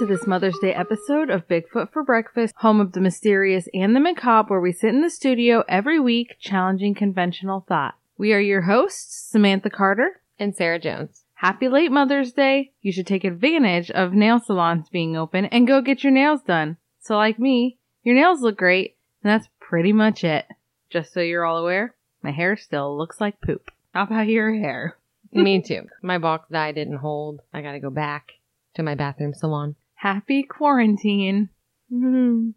to this Mother's Day episode of Bigfoot for Breakfast, home of the mysterious and the macabre, where we sit in the studio every week challenging conventional thought. We are your hosts, Samantha Carter. and Sarah Jones. Happy late Mother's Day. You should take advantage of nail salons being open and go get your nails done. So, like me, your nails look great, and that's pretty much it. Just so you're all aware, my hair still looks like poop. How about your hair? Me too. My box dye didn't hold. I gotta go back to my bathroom salon. Happy quarantine.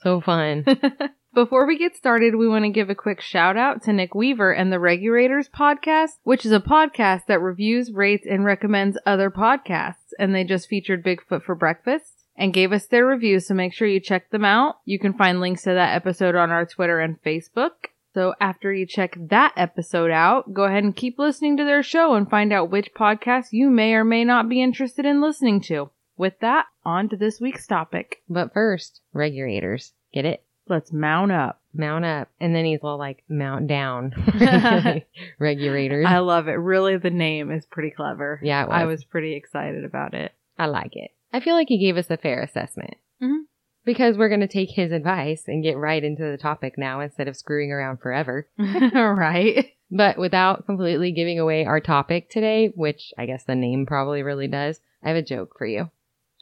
So fun. Before we get started, we want to give a quick shout out to Nick Weaver and the Regulators podcast, which is a podcast that reviews, rates, and recommends other podcasts. And they just featured Bigfoot for breakfast and gave us their review. So make sure you check them out. You can find links to that episode on our Twitter and Facebook. So after you check that episode out, go ahead and keep listening to their show and find out which podcast you may or may not be interested in listening to. With that, on to this week's topic. but first, regulators. Get it? Let's mount up. Mount up. And then he's all like, mount down. Regulators. I love it. Really, the name is pretty clever. yeah, it was. I was pretty excited about it. I like it. I feel like he gave us a fair assessment. Mhm. Because we're going to take his advice and get right into the topic now instead of screwing around forever. right? But without completely giving away our topic today, which I guess the name probably really does, I have a joke for you.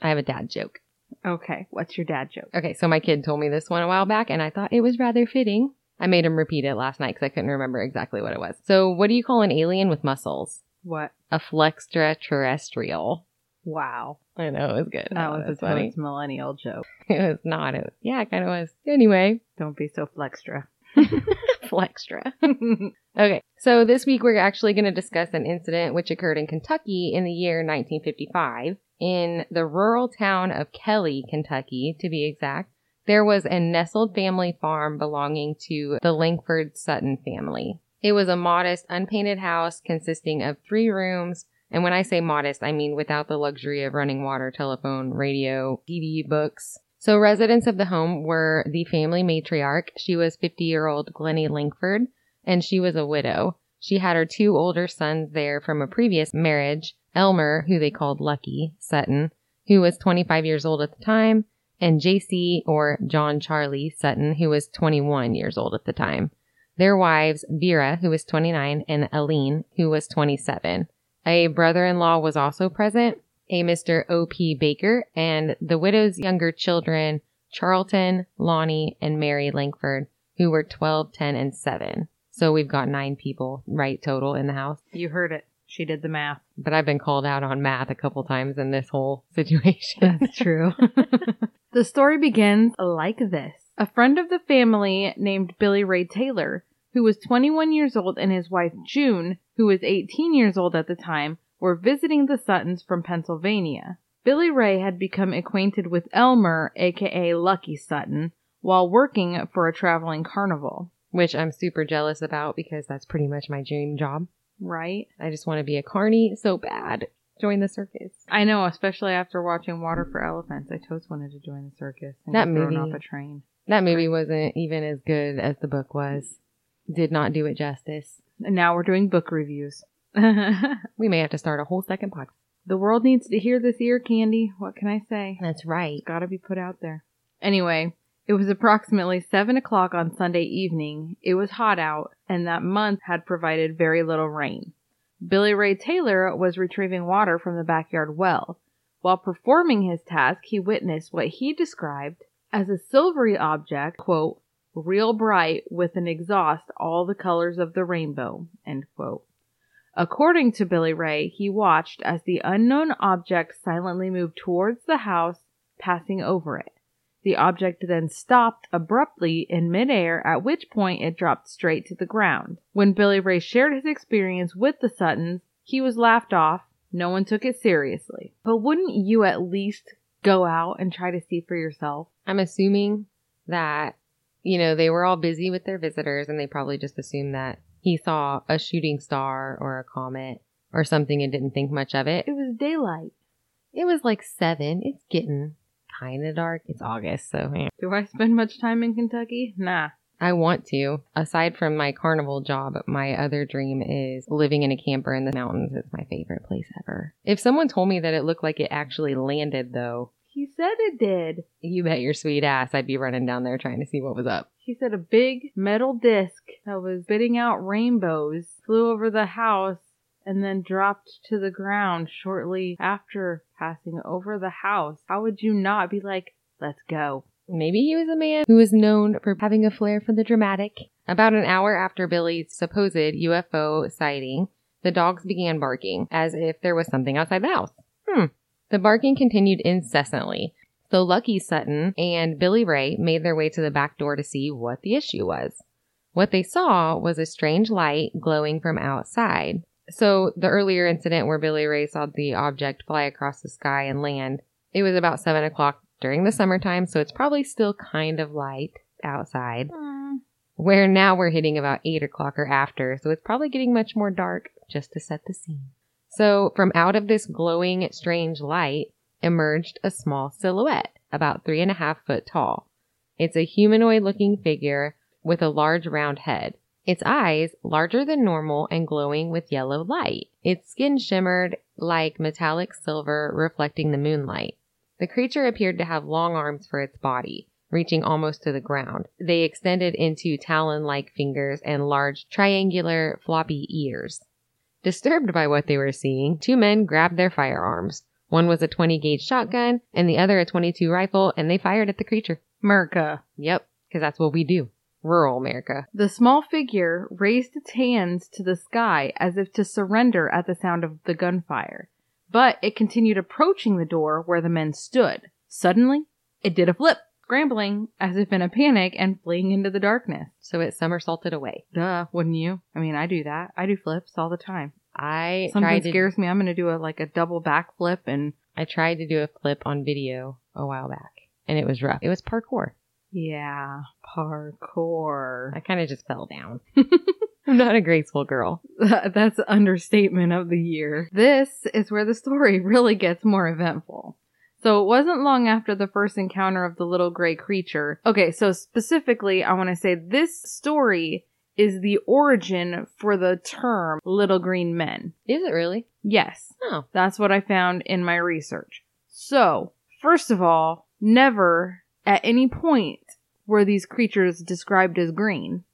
I have a dad joke. Okay, what's your dad joke? Okay, so my kid told me this one a while back and I thought it was rather fitting. I made him repeat it last night because I couldn't remember exactly what it was. So, what do you call an alien with muscles? What? A flextraterrestrial. Wow. I know, it was good. That Oh, was a funny. millennial joke. It was not. It was, yeah, it kind of was. Anyway, Don't be so flextra. flextra. Okay, so this week we're actually going to discuss an incident which occurred in Kentucky in the year 1955. In the rural town of Kelly, Kentucky, to be exact, there was a nestled family farm belonging to the Langford Sutton family. It was a modest, unpainted house consisting of three rooms. And when I say modest, I mean without the luxury of running water, telephone, radio, TV, books. So residents of the home were the family matriarch. She was 50 year old Glennie Linkford, and she was a widow. She had her two older sons there from a previous marriage, Elmer, who they called Lucky Sutton, who was 25 years old at the time, and JC or John Charlie Sutton, who was 21 years old at the time. Their wives, Vera, who was 29, and Aline, who was 27. A brother-in-law was also present, a Mr. O.P. Baker, and the widow's younger children, Charlton, Lonnie, and Mary Langford, who were 12, 10, and 7. So we've got nine people, right, total in the house. You heard it. She did the math. But I've been called out on math a couple times in this whole situation. That's true. the story begins like this. A friend of the family named Billy Ray Taylor, who was 21 years old, and his wife June, who was 18 years old at the time, were visiting the Suttons from Pennsylvania. Billy Ray had become acquainted with Elmer, aka Lucky Sutton, while working for a traveling carnival. Which I'm super jealous about because that's pretty much my dream job. Right? I just want to be a carny so bad. Join the circus. I know, especially after watching Water for Elephants. I totes wanted to join the circus and That movie- off a train. That movie wasn't even as good as the book was. Did not do it justice. And now we're doing book reviews. We may have to start a whole second podcast. The world needs to hear this ear candy. What can I say? That's right. It's gotta be put out there. Anyway, it was approximately seven o'clock on Sunday evening. It was hot out, and that month had provided very little rain. Billy Ray Taylor was retrieving water from the backyard well. While performing his task, he witnessed what he described as a silvery object, quote, real bright with an exhaust all the colors of the rainbow. According to Billy Ray, he watched as the unknown object silently moved towards the house, passing over it. The object then stopped abruptly in midair, at which point it dropped straight to the ground. When Billy Ray shared his experience with the Suttons, he was laughed off. No one took it seriously. But wouldn't you at least go out and try to see for yourself? I'm assuming that, you know, they were all busy with their visitors and they probably just assumed that he saw a shooting star or a comet or something and didn't think much of it. It was daylight. It was like seven. It's getting kind of dark. It's August, so yeah. Do I spend much time in Kentucky? Nah. I want to. Aside from my carnival job, my other dream is living in a camper in the mountains. It's my favorite place ever. If someone told me that it looked like it actually landed, though, He said it did. you bet your sweet ass I'd be running down there trying to see what was up. He said a big metal disc that was spitting out rainbows flew over the house and then dropped to the ground shortly after passing over the house. How would you not be like, let's go? Maybe he was a man who was known for having a flair for the dramatic. About an hour after Billy's supposed UFO sighting, the dogs began barking as if there was something outside the house. Hmm. The barking continued incessantly. So Lucky Sutton and Billy Ray made their way to the back door to see what the issue was. What they saw was a strange light glowing from outside. So the earlier incident where Billy Ray saw the object fly across the sky and land, it was about seven o'clock during the summertime, so it's probably still kind of light outside. Hmm. Where now we're hitting about eight o'clock or after, so it's probably getting much more dark just to set the scene. So from out of this glowing, strange light emerged a small silhouette, about three and a half foot tall. It's a humanoid looking figure with a large round head. Its eyes, larger than normal and glowing with yellow light. Its skin shimmered like metallic silver reflecting the moonlight. The creature appeared to have long arms for its body, reaching almost to the ground. They extended into talon like fingers and large, triangular, floppy ears. Disturbed by what they were seeing, two men grabbed their firearms. One was a 20 gauge shotgun and the other a 22 rifle, and they fired at the creature. Merca. Yep, because that's what we do. Rural America. The small figure raised its hands to the sky as if to surrender at the sound of the gunfire. But it continued approaching the door where the men stood. Suddenly, it did a flip, scrambling as if in a panic and fleeing into the darkness. So it somersaulted away. Duh, wouldn't you? I mean, I do that. I do flips all the time. I Something tried to scares me, I'm gonna do a like a double backflip and I tried to do a flip on video a while back, and it was rough. It was parkour. yeah, parkour. I kind of just fell down. I'm not a graceful girl. That's understatement of the year. This is where the story really gets more eventful. So it wasn't long after the first encounter of the little gray creature. Okay, so specifically, I want to say this story is the origin for the term little green men. Is it really? Yes, Oh, that's what I found in my research. So, first of all, never at any point were these creatures described as green.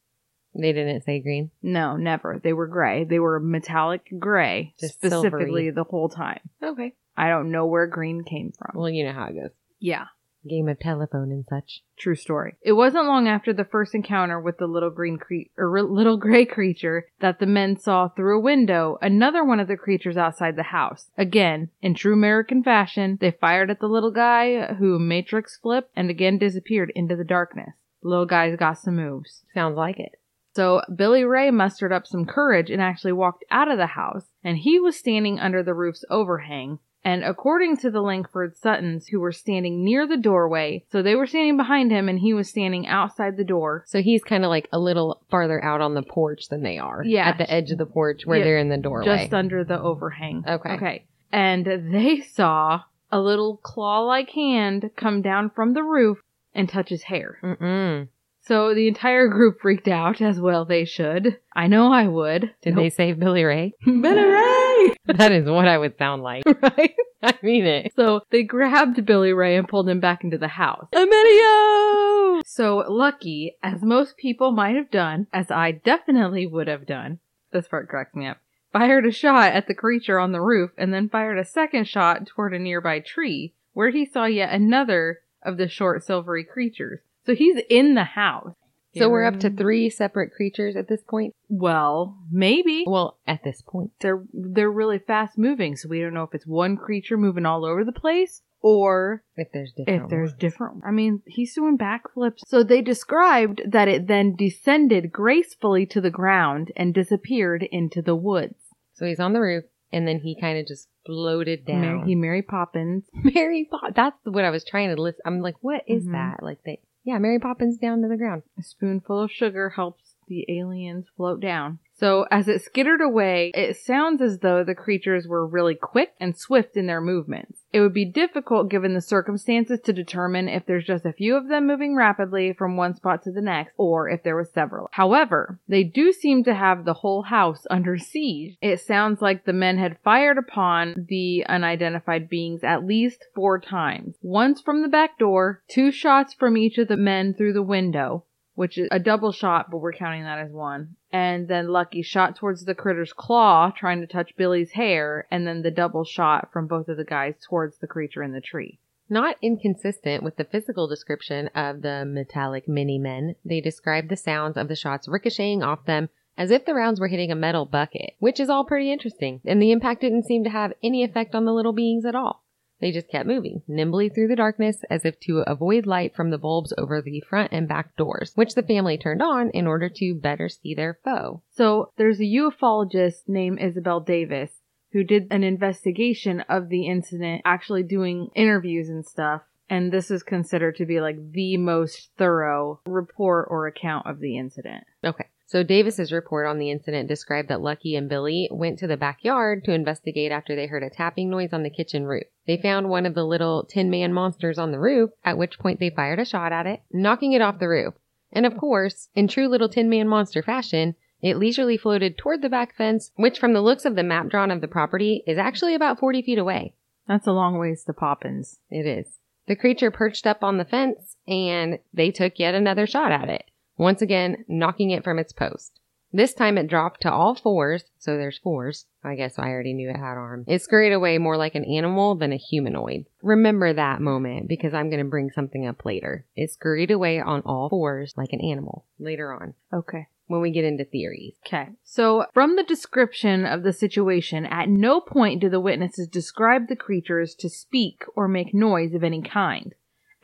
they didn't say green. No, never. They were gray. They were metallic gray, Just specifically silvery. the whole time. Okay. I don't know where green came from. Well, you know how it goes. yeah, Game of telephone and such. true story. It wasn't long after the first encounter with the little green cre- or little gray creature that the men saw through a window another one of the creatures outside the house. Again, in true American fashion, they fired at the little guy who matrix flipped and again disappeared into the darkness. The little guy's got some moves. Sounds like it. So Billy Ray mustered up some courage and actually walked out of the house, and he was standing under the roof's overhang. And according to the Langford Suttons, who were standing near the doorway, so they were standing behind him and he was standing outside the door. So he's kind of like a little farther out on the porch than they are. Yeah. At the edge of the porch where Yeah, they're in the doorway. Just under the overhang. Okay. Okay. And they saw a little claw like hand come down from the roof and touch his hair. Mm-mm. So the entire group freaked out, as well they should. I know I would. Did they save Billy Ray? Billy Ray! that is what I would sound like. right? I mean it. So they grabbed Billy Ray and pulled him back into the house. Emilio! So Lucky, as most people might have done, as I definitely would have done, this part cracks me up, fired a shot at the creature on the roof and then fired a second shot toward a nearby tree where he saw yet another of the short silvery creatures. So he's in the house. So we're up to three separate creatures at this point? Well, maybe. Well, at this point. they're they're really fast moving, so we don't know if it's one creature moving all over the place or If there's different if there's ones. different. I mean, he's doing backflips. So they described that it then descended gracefully to the ground and disappeared into the woods. So he's on the roof, and then he kind of just floated down. Mary, he Mary Poppins. Mary Poppins. That's what I was trying to list. I'm like, what is Mhm. that? Like they, yeah, Mary Poppins down to the ground. A spoonful of sugar helps the aliens float down. So as it skittered away, it sounds as though the creatures were really quick and swift in their movements. It would be difficult given the circumstances to determine if there's just a few of them moving rapidly from one spot to the next or if there was several. However, they do seem to have the whole house under siege. It sounds like the men had fired upon the unidentified beings at least four times. Once from the back door, two shots from each of the men through the window, which is a double shot, but we're counting that as one. And then Lucky shot towards the critter's claw, trying to touch Billy's hair, and then the double shot from both of the guys towards the creature in the tree. Not inconsistent with the physical description of the metallic mini men, they described the sounds of the shots ricocheting off them as if the rounds were hitting a metal bucket, which is all pretty interesting, and the impact didn't seem to have any effect on the little beings at all. They just kept moving, nimbly through the darkness as if to avoid light from the bulbs over the front and back doors, which the family turned on in order to better see their foe. So there's a ufologist named Isabel Davis who did an investigation of the incident, actually doing interviews and stuff. And this is considered to be like the most thorough report or account of the incident. Okay. So Davis's report on the incident described that Lucky and Billy went to the backyard to investigate after they heard a tapping noise on the kitchen roof. They found one of the little tin man monsters on the roof, at which point they fired a shot at it, knocking it off the roof. And of course, in true little tin man monster fashion, it leisurely floated toward the back fence, which from the looks of the map drawn of the property is actually about 40 feet away. That's a long ways to Poppins. It is. The creature perched up on the fence and they took yet another shot at it once again knocking it from its post. This time it dropped to all fours, so there's fours. I guess I already knew it had arms. It scurried away more like an animal than a humanoid. Remember that moment because I'm going to bring something up later. It scurried away on all fours like an animal later on Okay. when we get into theories. Okay. So, from the description of the situation, at no point do the witnesses describe the creatures to speak or make noise of any kind.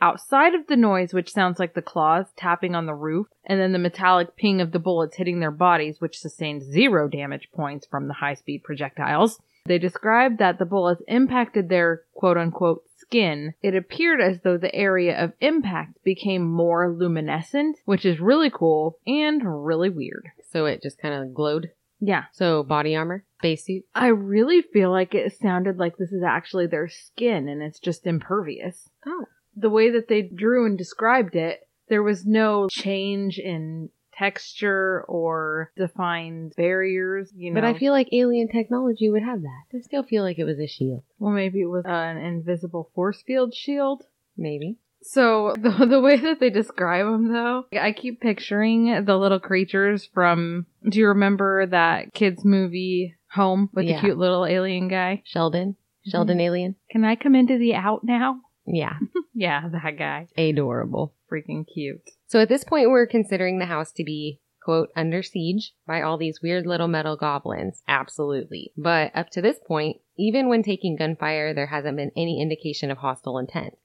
Outside of the noise, which sounds like the claws tapping on the roof, and then the metallic ping of the bullets hitting their bodies, which sustained zero damage points from the high speed projectiles, they described that the bullets impacted their quote unquote skin. It appeared as though the area of impact became more luminescent, which is really cool and really weird. So it just kind of glowed. Yeah. So body armor, spacesuit. I really feel like it sounded like this is actually their skin and it's just impervious. Oh. The way that they drew and described it, there was no change in texture or defined barriers, you know. But I feel like alien technology would have that. I still feel like it was a shield. well, maybe it was uh, an invisible force field shield. Maybe. So the the way that they describe them, though, I keep picturing the little creatures from. Do you remember that kids movie Home with Yeah. the cute little alien guy? Sheldon. Sheldon alien. Can I come into the out now? Yeah. Yeah, that guy. Adorable. Freaking cute. So at this point, we're considering the house to be, quote, under siege by all these weird little metal goblins. Absolutely. But up to this point, even when taking gunfire, there hasn't been any indication of hostile intent.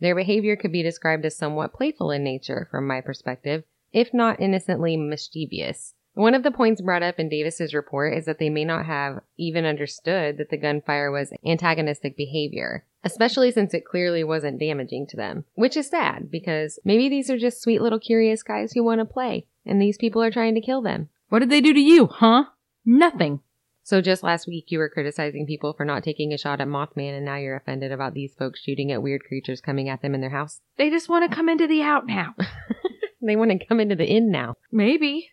Their behavior could be described as somewhat playful in nature, from my perspective, if not innocently mischievous. One of the points brought up in Davis's report is that they may not have even understood that the gunfire was antagonistic behavior, especially since it clearly wasn't damaging to them. Which is sad because maybe these are just sweet little curious guys who want to play, and these people are trying to kill them. What did they do to you, huh? Nothing. So just last week you were criticizing people for not taking a shot at Mothman, and now you're offended about these folks shooting at weird creatures coming at them in their house. They just want to come into the out now. They want to come into the in now. Maybe.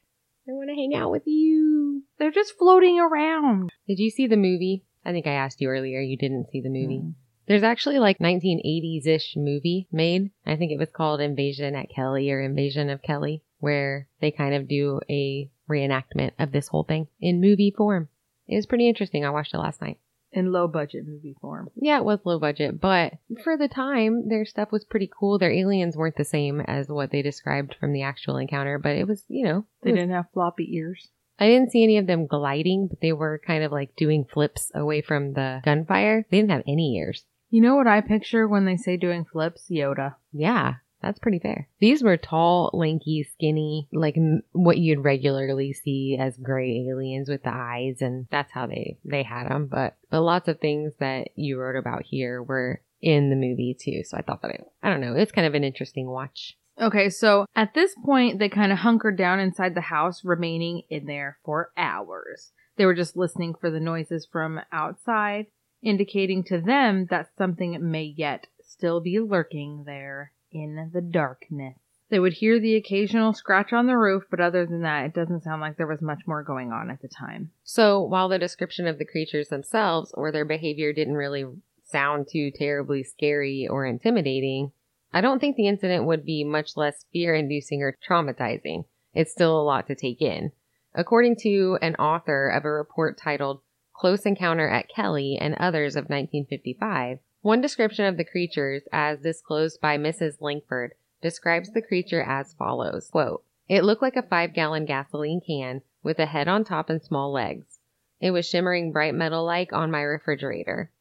They want to hang out with you. They're just floating around. Did you see the movie? I think I asked you earlier. You didn't see the movie. Mm. There's actually like 1980s ish movie made. I think it was called Invasion at Kelly or Invasion of Kelly, where they kind of do a reenactment of this whole thing in movie form. It was pretty interesting. I watched it last night. In low budget movie form. Yeah, it was low budget, but for the time, their stuff was pretty cool. Their aliens weren't the same as what they described from the actual encounter, but it was, you know, They was- didn't have floppy ears. I didn't see any of them gliding, but they were kind of like doing flips away from the gunfire. They didn't have any ears. You know what I picture when they say doing flips? Yoda. Yeah, that's pretty fair. These were tall, lanky, skinny, like m- what you'd regularly see as gray aliens with the eyes, and that's how they they had them. But but lots of things that you wrote about here were in the movie too. So I thought that it, I don't know, it's kind of an interesting watch. Okay, so at this point, they kind of hunkered down inside the house, remaining in there for hours. They were just listening for the noises from outside, indicating to them that something may yet still be lurking there in the darkness. They would hear the occasional scratch on the roof, but other than that, it doesn't sound like there was much more going on at the time. So, while the description of the creatures themselves or their behavior didn't really sound too terribly scary or intimidating, I don't think the incident would be much less fear inducing or traumatizing. It's still a lot to take in. According to an author of a report titled Close Encounter at Kelly and Others of 1955, one description of the creatures, as disclosed by Mrs. Langford, describes the creature as follows quote, It looked like a five gallon gasoline can with a head on top and small legs. It was shimmering bright metal like on my refrigerator.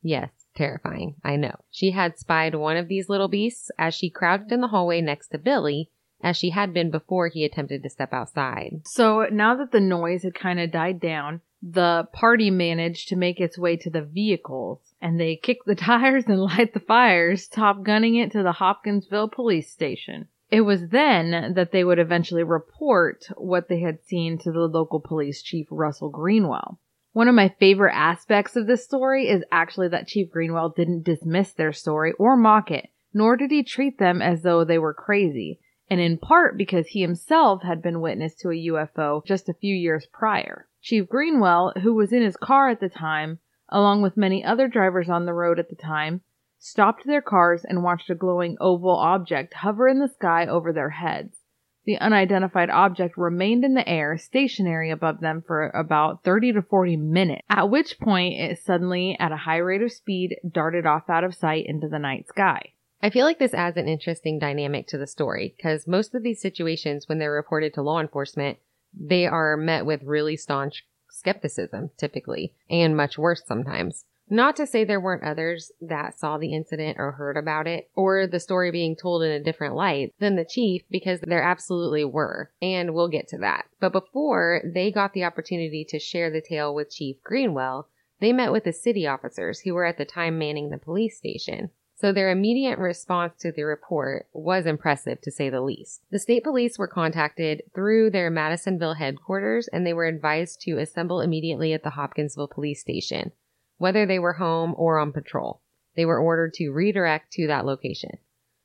Yes, terrifying, I know. She had spied one of these little beasts as she crouched in the hallway next to Billy, as she had been before he attempted to step outside. So now that the noise had kind of died down, the party managed to make its way to the vehicles and they kick the tires and light the fires, top gunning it to the Hopkinsville police station. It was then that they would eventually report what they had seen to the local police chief, Russell Greenwell. One of my favorite aspects of this story is actually that Chief Greenwell didn't dismiss their story or mock it, nor did he treat them as though they were crazy, and in part because he himself had been witness to a UFO just a few years prior. Chief Greenwell, who was in his car at the time, along with many other drivers on the road at the time, stopped their cars and watched a glowing oval object hover in the sky over their heads. The unidentified object remained in the air, stationary above them for about 30 to 40 minutes, at which point it suddenly, at a high rate of speed, darted off out of sight into the night sky. I feel like this adds an interesting dynamic to the story because most of these situations, when they're reported to law enforcement, they are met with really staunch skepticism, typically, and much worse sometimes. Not to say there weren't others that saw the incident or heard about it, or the story being told in a different light than the chief, because there absolutely were, and we'll get to that. But before they got the opportunity to share the tale with Chief Greenwell, they met with the city officers who were at the time manning the police station. So their immediate response to the report was impressive to say the least. The state police were contacted through their Madisonville headquarters and they were advised to assemble immediately at the Hopkinsville police station, whether they were home or on patrol. They were ordered to redirect to that location.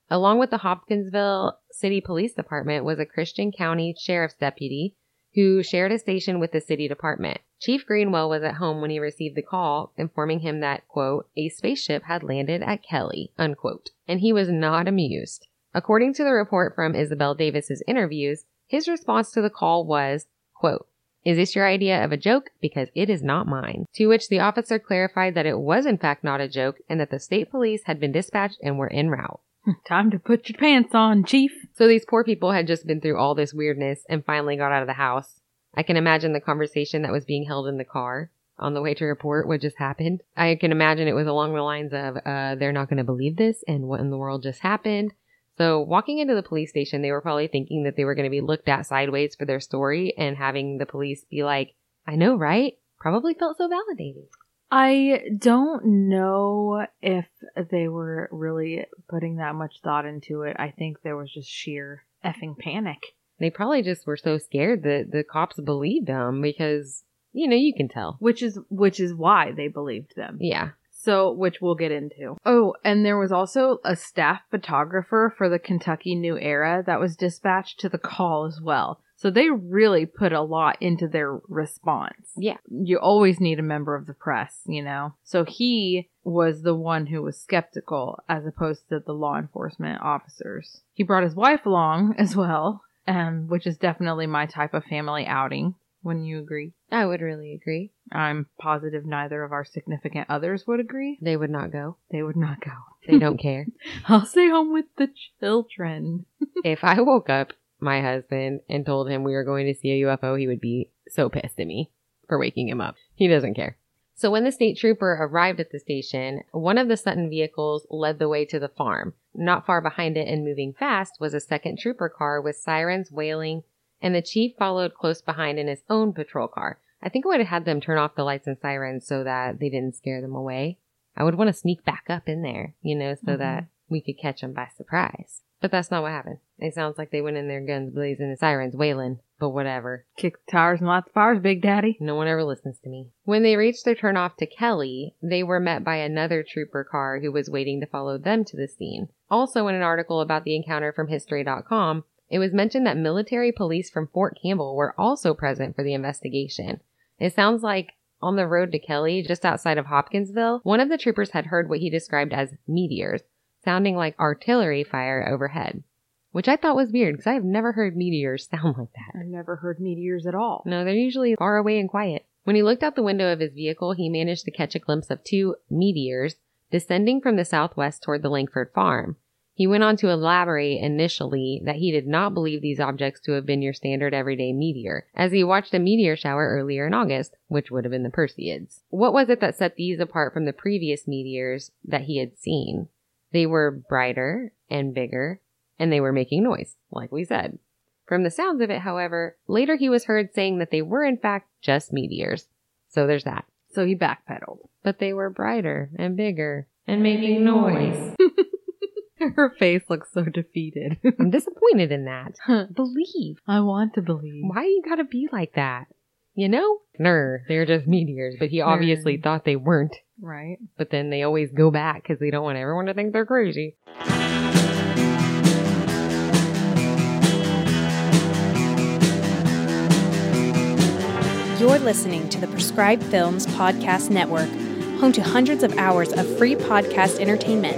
Along with the Hopkinsville City Police Department was a Christian County Sheriff's deputy who shared a station with the city department. Chief Greenwell was at home when he received the call informing him that, quote, a spaceship had landed at Kelly, unquote, and he was not amused. According to the report from Isabel Davis's interviews, his response to the call was, quote, is this your idea of a joke? Because it is not mine. To which the officer clarified that it was in fact not a joke and that the state police had been dispatched and were en route. Time to put your pants on, Chief. So these poor people had just been through all this weirdness and finally got out of the house. I can imagine the conversation that was being held in the car on the way to report what just happened. I can imagine it was along the lines of, uh, they're not going to believe this and what in the world just happened. So walking into the police station, they were probably thinking that they were going to be looked at sideways for their story and having the police be like, I know, right? Probably felt so validated. I don't know if they were really putting that much thought into it. I think there was just sheer effing panic. They probably just were so scared that the cops believed them because, you know, you can tell. Which is which is why they believed them. Yeah. So, which we'll get into. Oh, and there was also a staff photographer for the Kentucky New Era that was dispatched to the call as well. So they really put a lot into their response. Yeah. You always need a member of the press, you know? So he was the one who was skeptical as opposed to the law enforcement officers. He brought his wife along as well, um, which is definitely my type of family outing. Wouldn't you agree? I would really agree. I'm positive neither of our significant others would agree. They would not go. They would not go. They don't care. I'll stay home with the children. if I woke up my husband and told him we were going to see a UFO, he would be so pissed at me for waking him up. He doesn't care. So when the state trooper arrived at the station, one of the Sutton vehicles led the way to the farm. Not far behind it and moving fast was a second trooper car with sirens wailing and the chief followed close behind in his own patrol car. I think I would have had them turn off the lights and sirens so that they didn't scare them away. I would want to sneak back up in there, you know, so mm-hmm. that we could catch them by surprise. But that's not what happened. It sounds like they went in there guns blazing and sirens wailing, but whatever. Kick the tires and light the fires, Big Daddy. No one ever listens to me. When they reached their turnoff to Kelly, they were met by another trooper car who was waiting to follow them to the scene. Also, in an article about the encounter from History.com, it was mentioned that military police from Fort Campbell were also present for the investigation. It sounds like on the road to Kelly, just outside of Hopkinsville, one of the troopers had heard what he described as meteors, sounding like artillery fire overhead. Which I thought was weird because I've never heard meteors sound like that. I've never heard meteors at all. No, they're usually far away and quiet. When he looked out the window of his vehicle, he managed to catch a glimpse of two meteors descending from the southwest toward the Langford farm. He went on to elaborate initially that he did not believe these objects to have been your standard everyday meteor, as he watched a meteor shower earlier in August, which would have been the Perseids. What was it that set these apart from the previous meteors that he had seen? They were brighter and bigger, and they were making noise, like we said. From the sounds of it, however, later he was heard saying that they were in fact just meteors. So there's that. So he backpedaled. But they were brighter and bigger and making noise. Her face looks so defeated. I'm disappointed in that. Believe. I want to believe. Why you gotta be like that? You know? Ner, they're just meteors, but he obviously Nerd. thought they weren't. Right? But then they always go back because they don't want everyone to think they're crazy. You're listening to the Prescribed Films Podcast Network, home to hundreds of hours of free podcast entertainment.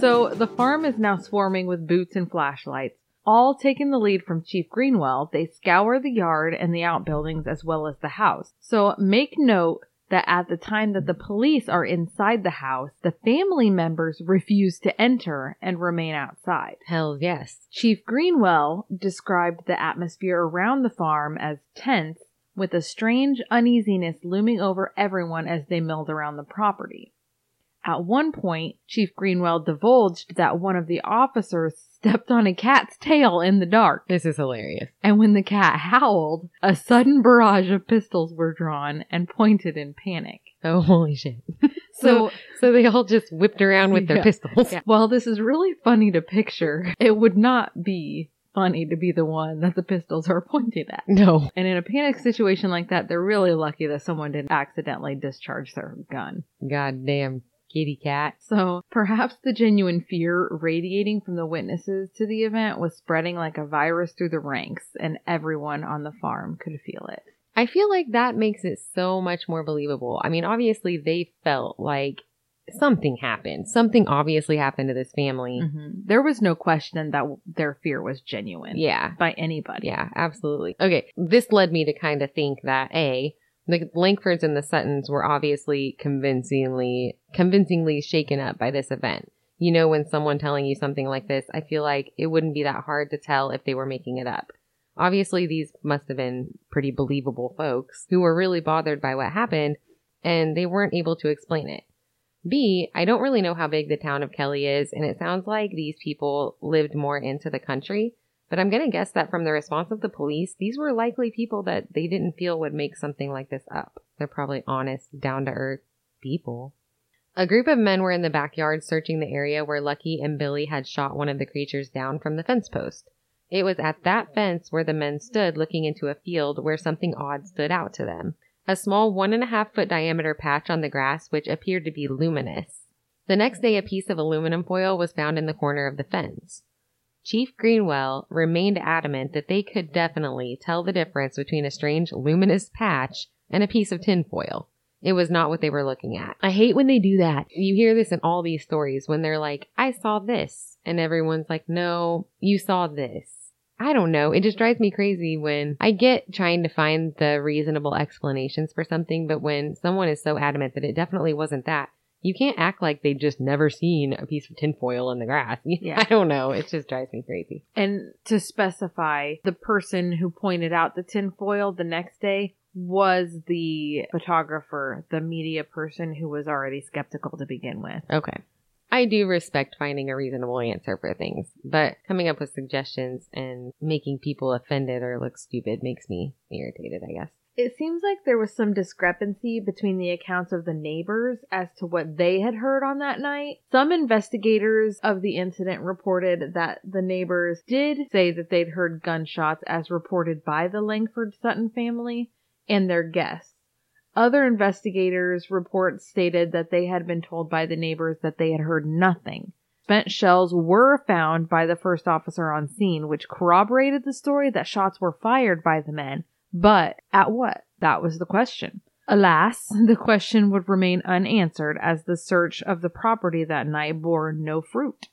So the farm is now swarming with boots and flashlights. All taking the lead from Chief Greenwell, they scour the yard and the outbuildings as well as the house. So make note that at the time that the police are inside the house, the family members refuse to enter and remain outside. Hell yes. Chief Greenwell described the atmosphere around the farm as tense, with a strange uneasiness looming over everyone as they milled around the property. At one point, Chief Greenwell divulged that one of the officers stepped on a cat's tail in the dark, This is hilarious. and when the cat howled, a sudden barrage of pistols were drawn and pointed in panic. Oh, holy shit. So, So, they all just whipped around with their Yeah. pistols. while this is really funny to picture, it would not be funny to be the one that the pistols are pointed at. No. And in a panic situation like that, they're really lucky that someone didn't accidentally discharge their gun. Goddamn kitty cat. So perhaps the genuine fear radiating from the witnesses to the event was spreading like a virus through the ranks, and everyone on the farm could feel it. I feel like that makes it so much more believable. I mean, obviously they felt like something happened. Something obviously happened to this family. Mm-hmm. There was no question that their fear was genuine. Yeah. By anybody. Yeah, absolutely. Okay, this led me to kind of think that A, the Langfords and the Suttons were obviously convincingly convincingly shaken up by this event. You know, when someone telling you something like this, I feel like it wouldn't be that hard to tell if they were making it up. Obviously, these must have been pretty believable folks who were really bothered by what happened and they weren't able to explain it. B, I don't really know how big the town of Kelly is, and it sounds like these people lived more into the country. But I'm going to guess that from the response of the police, these were likely people that they didn't feel would make something like this up. They're probably honest, down to earth people. A group of men were in the backyard searching the area where Lucky and Billy had shot one of the creatures down from the fence post. It was at that fence where the men stood looking into a field where something odd stood out to them. A small one and a half foot diameter patch on the grass which appeared to be luminous. The next day, a piece of aluminum foil was found in the corner of the fence. Chief Greenwell remained adamant that they could definitely tell the difference between a strange luminous patch and a piece of tinfoil. It was not what they were looking at. I hate when they do that. You hear this in all these stories when they're like, I saw this. And everyone's like, no, you saw this. I don't know. It just drives me crazy when I get trying to find the reasonable explanations for something, but when someone is so adamant that it definitely wasn't that, You can't act like they'd just never seen a piece of tinfoil in the grass. Yeah. I don't know. It just drives me crazy. And to specify, the person who pointed out the tinfoil the next day was the photographer, the media person who was already skeptical to begin with. Okay. I do respect finding a reasonable answer for things, but coming up with suggestions and making people offended or look stupid makes me irritated, I guess. It seems like there was some discrepancy between the accounts of the neighbors as to what they had heard on that night. Some investigators of the incident reported that the neighbors did say that they'd heard gunshots as reported by the Langford Sutton family and their guests. Other investigators' reports stated that they had been told by the neighbors that they had heard nothing. Spent shells were found by the first officer on scene, which corroborated the story that shots were fired by the men. But at what? That was the question. Alas, the question would remain unanswered as the search of the property that night bore no fruit.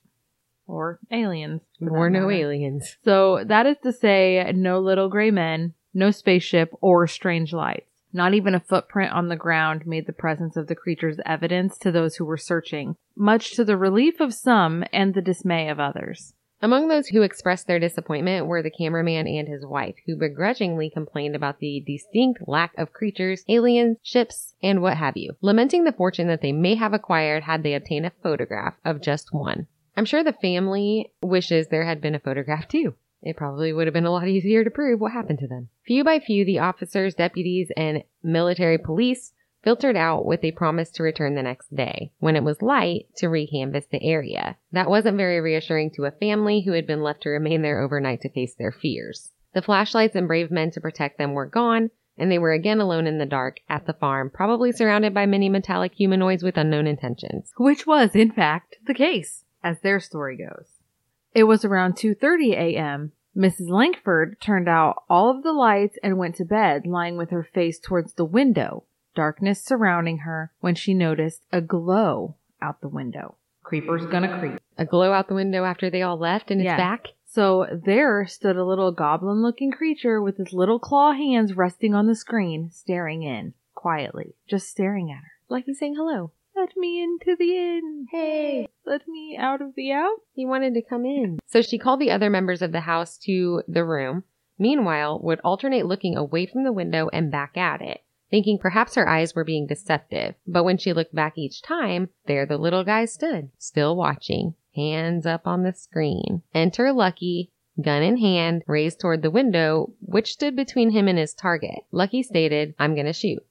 Or aliens. Or no aliens. So that is to say, no little gray men, no spaceship, or strange lights. Not even a footprint on the ground made the presence of the creatures evidence to those who were searching, much to the relief of some and the dismay of others. Among those who expressed their disappointment were the cameraman and his wife, who begrudgingly complained about the distinct lack of creatures, aliens, ships, and what have you, lamenting the fortune that they may have acquired had they obtained a photograph of just one. I'm sure the family wishes there had been a photograph too. It probably would have been a lot easier to prove what happened to them. Few by few, the officers, deputies, and military police filtered out with a promise to return the next day, when it was light, to recanvass the area. That wasn't very reassuring to a family who had been left to remain there overnight to face their fears. The flashlights and brave men to protect them were gone, and they were again alone in the dark at the farm, probably surrounded by many metallic humanoids with unknown intentions. Which was, in fact, the case, as their story goes. It was around 2:30 a.m. Mrs. Langford turned out all of the lights and went to bed, lying with her face towards the window, darkness surrounding her, when she noticed a glow out the window. Creeper's gonna creep. A glow out the window after they all left and it's Yeah. back? So there stood a little goblin looking creature with his little claw hands resting on the screen, staring in, quietly, just staring at her. Like he's saying hello. Let me into the inn. Hey, let me out of the out. He wanted to come in. So she called the other members of the house to the room. Meanwhile, would alternate looking away from the window and back at it, thinking perhaps her eyes were being deceptive. But when she looked back each time, there the little guy stood, still watching, hands up on the screen. Enter Lucky, gun in hand, raised toward the window, which stood between him and his target. Lucky stated, I'm gonna shoot.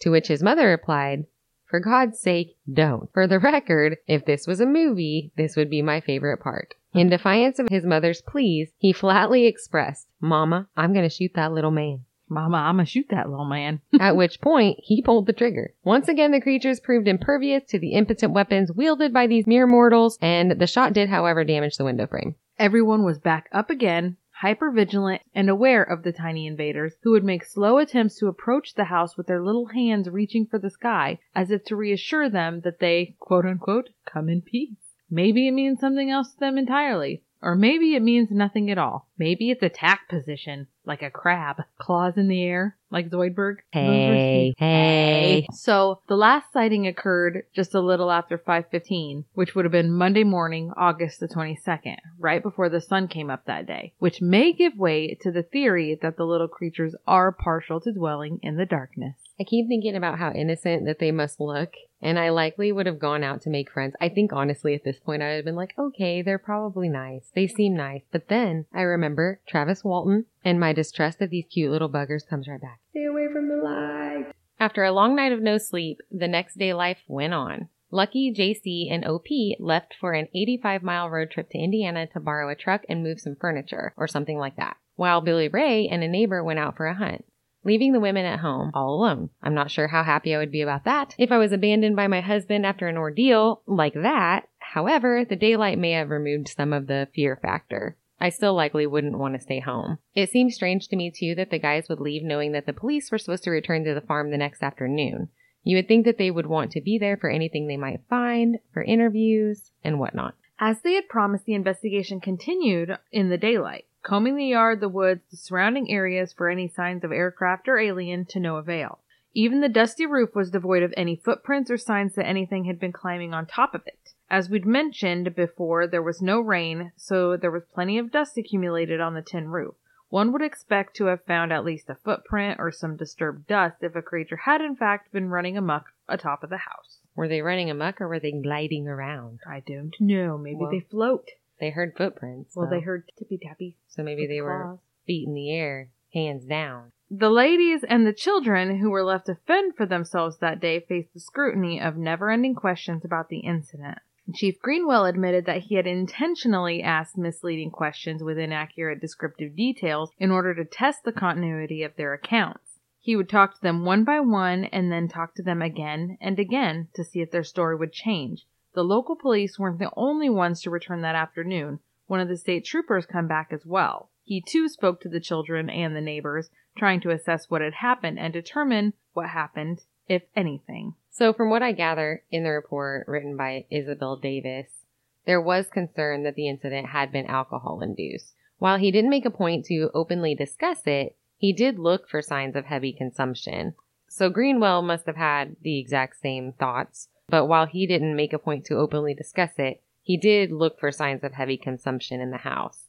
To which his mother replied, for God's sake, don't. For the record, if this was a movie, this would be my favorite part. In defiance of his mother's pleas, he flatly expressed, Mama, I'm gonna shoot that little man. Mama, I'ma shoot that little man. At which point, he pulled the trigger. Once again, the creatures proved impervious to the impotent weapons wielded by these mere mortals, and the shot did, however, damage the window frame. Everyone was back up again, hyper vigilant and aware of the tiny invaders who would make slow attempts to approach the house with their little hands reaching for the sky as if to reassure them that they, quote unquote, come in peace. Maybe it means something else to them entirely. Or maybe it means nothing at all. Maybe it's attack position, like a crab, claws in the air, like Zoidberg. Hey, hey. So the last sighting occurred just a little after 5:15, which would have been Monday morning, August the 22nd, right before the sun came up that day, which may give way to the theory that the little creatures are partial to dwelling in the darkness. I keep thinking about how innocent that they must look, and I likely would have gone out to make friends. I think honestly at this point I would have been like, okay, they're probably nice. They seem nice. But then I remember Travis Walton and my distrust of these cute little buggers comes right back. Stay away from the light. After a long night of no sleep, the next day life went on. Lucky, JC, and OP left for an 85 mile road trip to Indiana to borrow a truck and move some furniture or something like that, while Billy Ray and a neighbor went out for a hunt leaving the women at home all alone. I'm not sure how happy I would be about that if I was abandoned by my husband after an ordeal like that. However, the daylight may have removed some of the fear factor. I still likely wouldn't want to stay home. It seems strange to me too that the guys would leave knowing that the police were supposed to return to the farm the next afternoon. You would think that they would want to be there for anything they might find, for interviews, and whatnot. As they had promised, the investigation continued in the daylight, combing the yard, the woods, the surrounding areas for any signs of aircraft or alien to no avail. Even the dusty roof was devoid of any footprints or signs that anything had been climbing on top of it. As we'd mentioned before, there was no rain, so there was plenty of dust accumulated on the tin roof. One would expect to have found at least a footprint or some disturbed dust if a creature had in fact been running amok atop of the house. Were they running amok or were they gliding around? I don't know. Maybe they float. They heard footprints. Well, though. they heard tippy tappy. So maybe they were feet in the air, hands down. The ladies and the children who were left to fend for themselves that day faced the scrutiny of never ending questions about the incident. Chief Greenwell admitted that he had intentionally asked misleading questions with inaccurate descriptive details in order to test the continuity of their accounts. He would talk to them one by one and then talk to them again and again to see if their story would change. The local police weren't the only ones to return that afternoon. One of the state troopers come back as well. He too spoke to the children and the neighbors, trying to assess what had happened and determine what happened, if anything. So, from what I gather in the report written by Isabel Davis, there was concern that the incident had been alcohol induced. While he didn't make a point to openly discuss it, he did look for signs of heavy consumption. So, Greenwell must have had the exact same thoughts, but while he didn't make a point to openly discuss it, he did look for signs of heavy consumption in the house.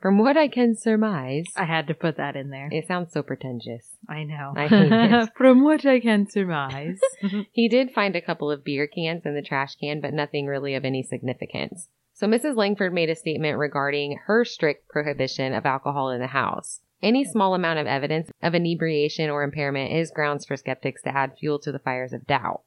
From what I can surmise, I had to put that in there. it sounds so pretentious. I know. I hate it. From what I can surmise. He did find a couple of beer cans in the trash can, but nothing really of any significance. So Mrs. Langford made a statement regarding her strict prohibition of alcohol in the house. Any small amount of evidence of inebriation or impairment is grounds for skeptics to add fuel to the fires of doubt.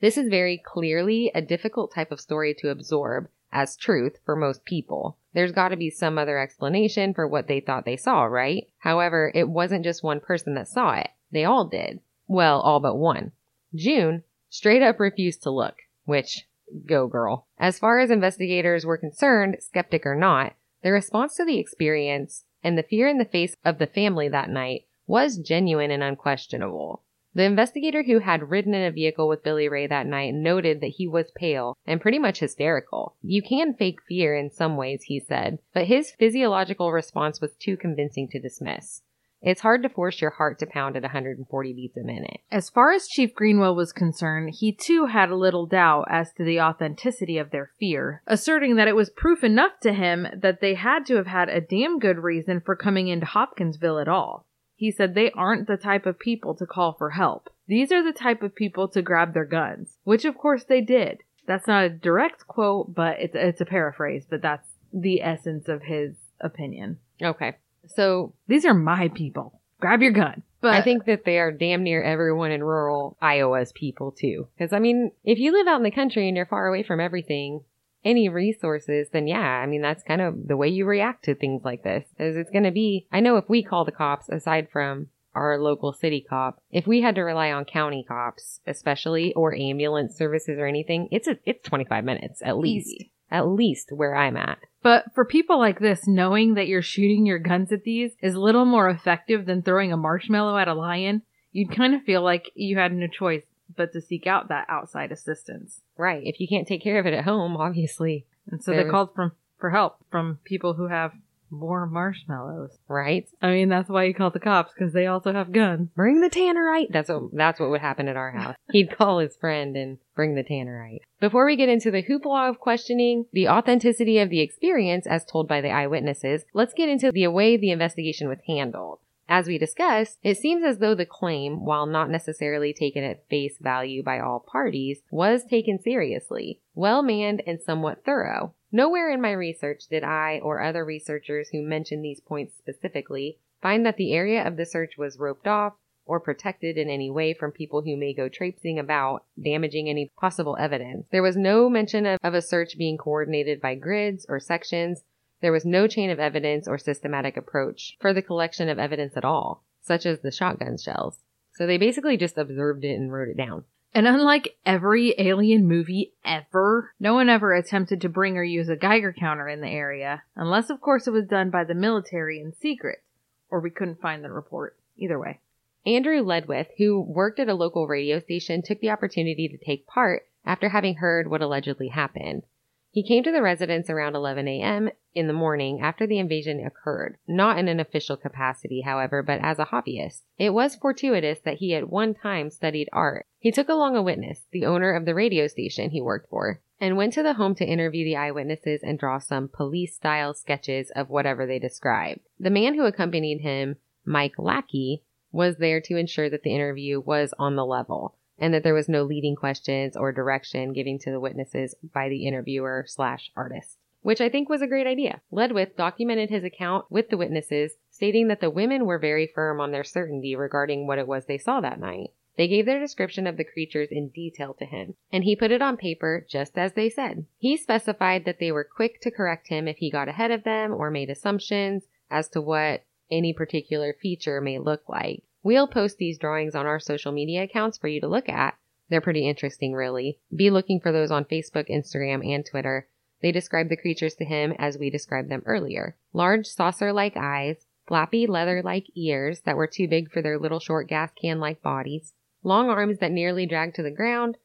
This is very clearly a difficult type of story to absorb as truth for most people. There's got to be some other explanation for what they thought they saw, right? However, it wasn't just one person that saw it. They all did. Well, all but one. June straight up refused to look, which, go girl. As far as investigators were concerned, skeptic or not, the response to the experience and the fear in the face of the family that night was genuine and unquestionable. The investigator who had ridden in a vehicle with Billy Ray that night noted that he was pale and pretty much hysterical. You can fake fear in some ways, he said, but his physiological response was too convincing to dismiss. It's hard to force your heart to pound at 140 beats a minute. As far as Chief Greenwell was concerned, he too had a little doubt as to the authenticity of their fear, asserting that it was proof enough to him that they had to have had a damn good reason for coming into Hopkinsville at all. He said they aren't the type of people to call for help. These are the type of people to grab their guns, which of course they did. That's not a direct quote, but it's, it's a paraphrase, but that's the essence of his opinion. Okay. So These are my people. Grab your gun. But I think that they are damn near everyone in rural Iowa's people too. Because I mean, if you live out in the country and you're far away from everything, any resources, then yeah, I mean that's kind of the way you react to things like this. Is it's going to be. I know if we call the cops, aside from our local city cop, if we had to rely on county cops, especially or ambulance services or anything, it's a it's 25 minutes at least. Easy. At least where I'm at. But for people like this, knowing that you're shooting your guns at these is little more effective than throwing a marshmallow at a lion, you'd kind of feel like you had no choice but to seek out that outside assistance. Right. If you can't take care of it at home, obviously. And so they called from for help from people who have more marshmallows. Right. I mean, that's why you call the cops because they also have guns. Bring the tannerite. That's what that's what would happen at our house. He'd call his friend and bring the tannerite. Before we get into the hoopla of questioning the authenticity of the experience as told by the eyewitnesses, let's get into the way the investigation was handled. As we discussed, it seems as though the claim, while not necessarily taken at face value by all parties, was taken seriously, well manned, and somewhat thorough. Nowhere in my research did I or other researchers who mentioned these points specifically find that the area of the search was roped off or protected in any way from people who may go traipsing about, damaging any possible evidence. There was no mention of, of a search being coordinated by grids or sections. There was no chain of evidence or systematic approach for the collection of evidence at all, such as the shotgun shells. So they basically just observed it and wrote it down. And unlike every alien movie ever, no one ever attempted to bring or use a Geiger counter in the area, unless of course it was done by the military in secret, or we couldn't find the report. Either way. Andrew Ledwith, who worked at a local radio station, took the opportunity to take part after having heard what allegedly happened. He came to the residence around 11 a.m. in the morning after the invasion occurred, not in an official capacity, however, but as a hobbyist. It was fortuitous that he at one time studied art. He took along a witness, the owner of the radio station he worked for, and went to the home to interview the eyewitnesses and draw some police style sketches of whatever they described. The man who accompanied him, Mike Lackey, was there to ensure that the interview was on the level and that there was no leading questions or direction given to the witnesses by the interviewer slash artist. Which I think was a great idea. Ledwith documented his account with the witnesses, stating that the women were very firm on their certainty regarding what it was they saw that night. They gave their description of the creatures in detail to him, and he put it on paper just as they said. He specified that they were quick to correct him if he got ahead of them or made assumptions as to what any particular feature may look like. We'll post these drawings on our social media accounts for you to look at. They're pretty interesting, really. Be looking for those on Facebook, Instagram, and Twitter. They describe the creatures to him as we described them earlier. Large saucer like eyes, flappy leather like ears that were too big for their little short gas can like bodies, long arms that nearly dragged to the ground,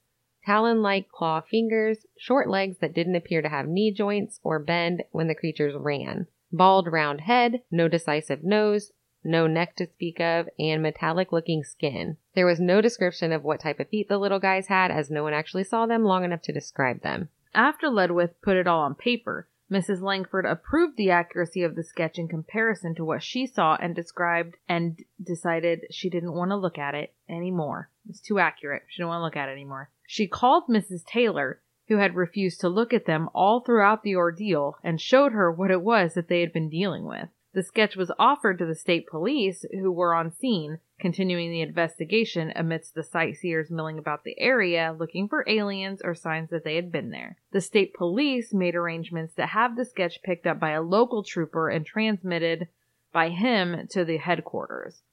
talon like claw fingers, short legs that didn't appear to have knee joints or bend when the creatures ran, bald round head, no decisive nose, no neck to speak of, and metallic looking skin. There was no description of what type of feet the little guys had, as no one actually saw them long enough to describe them. After Ledwith put it all on paper, Mrs. Langford approved the accuracy of the sketch in comparison to what she saw and described and decided she didn't want to look at it anymore. It's too accurate. She didn't want to look at it anymore. She called Mrs. Taylor, who had refused to look at them all throughout the ordeal, and showed her what it was that they had been dealing with. The sketch was offered to the state police, who were on scene, continuing the investigation amidst the sightseers milling about the area looking for aliens or signs that they had been there. The state police made arrangements to have the sketch picked up by a local trooper and transmitted by him to the headquarters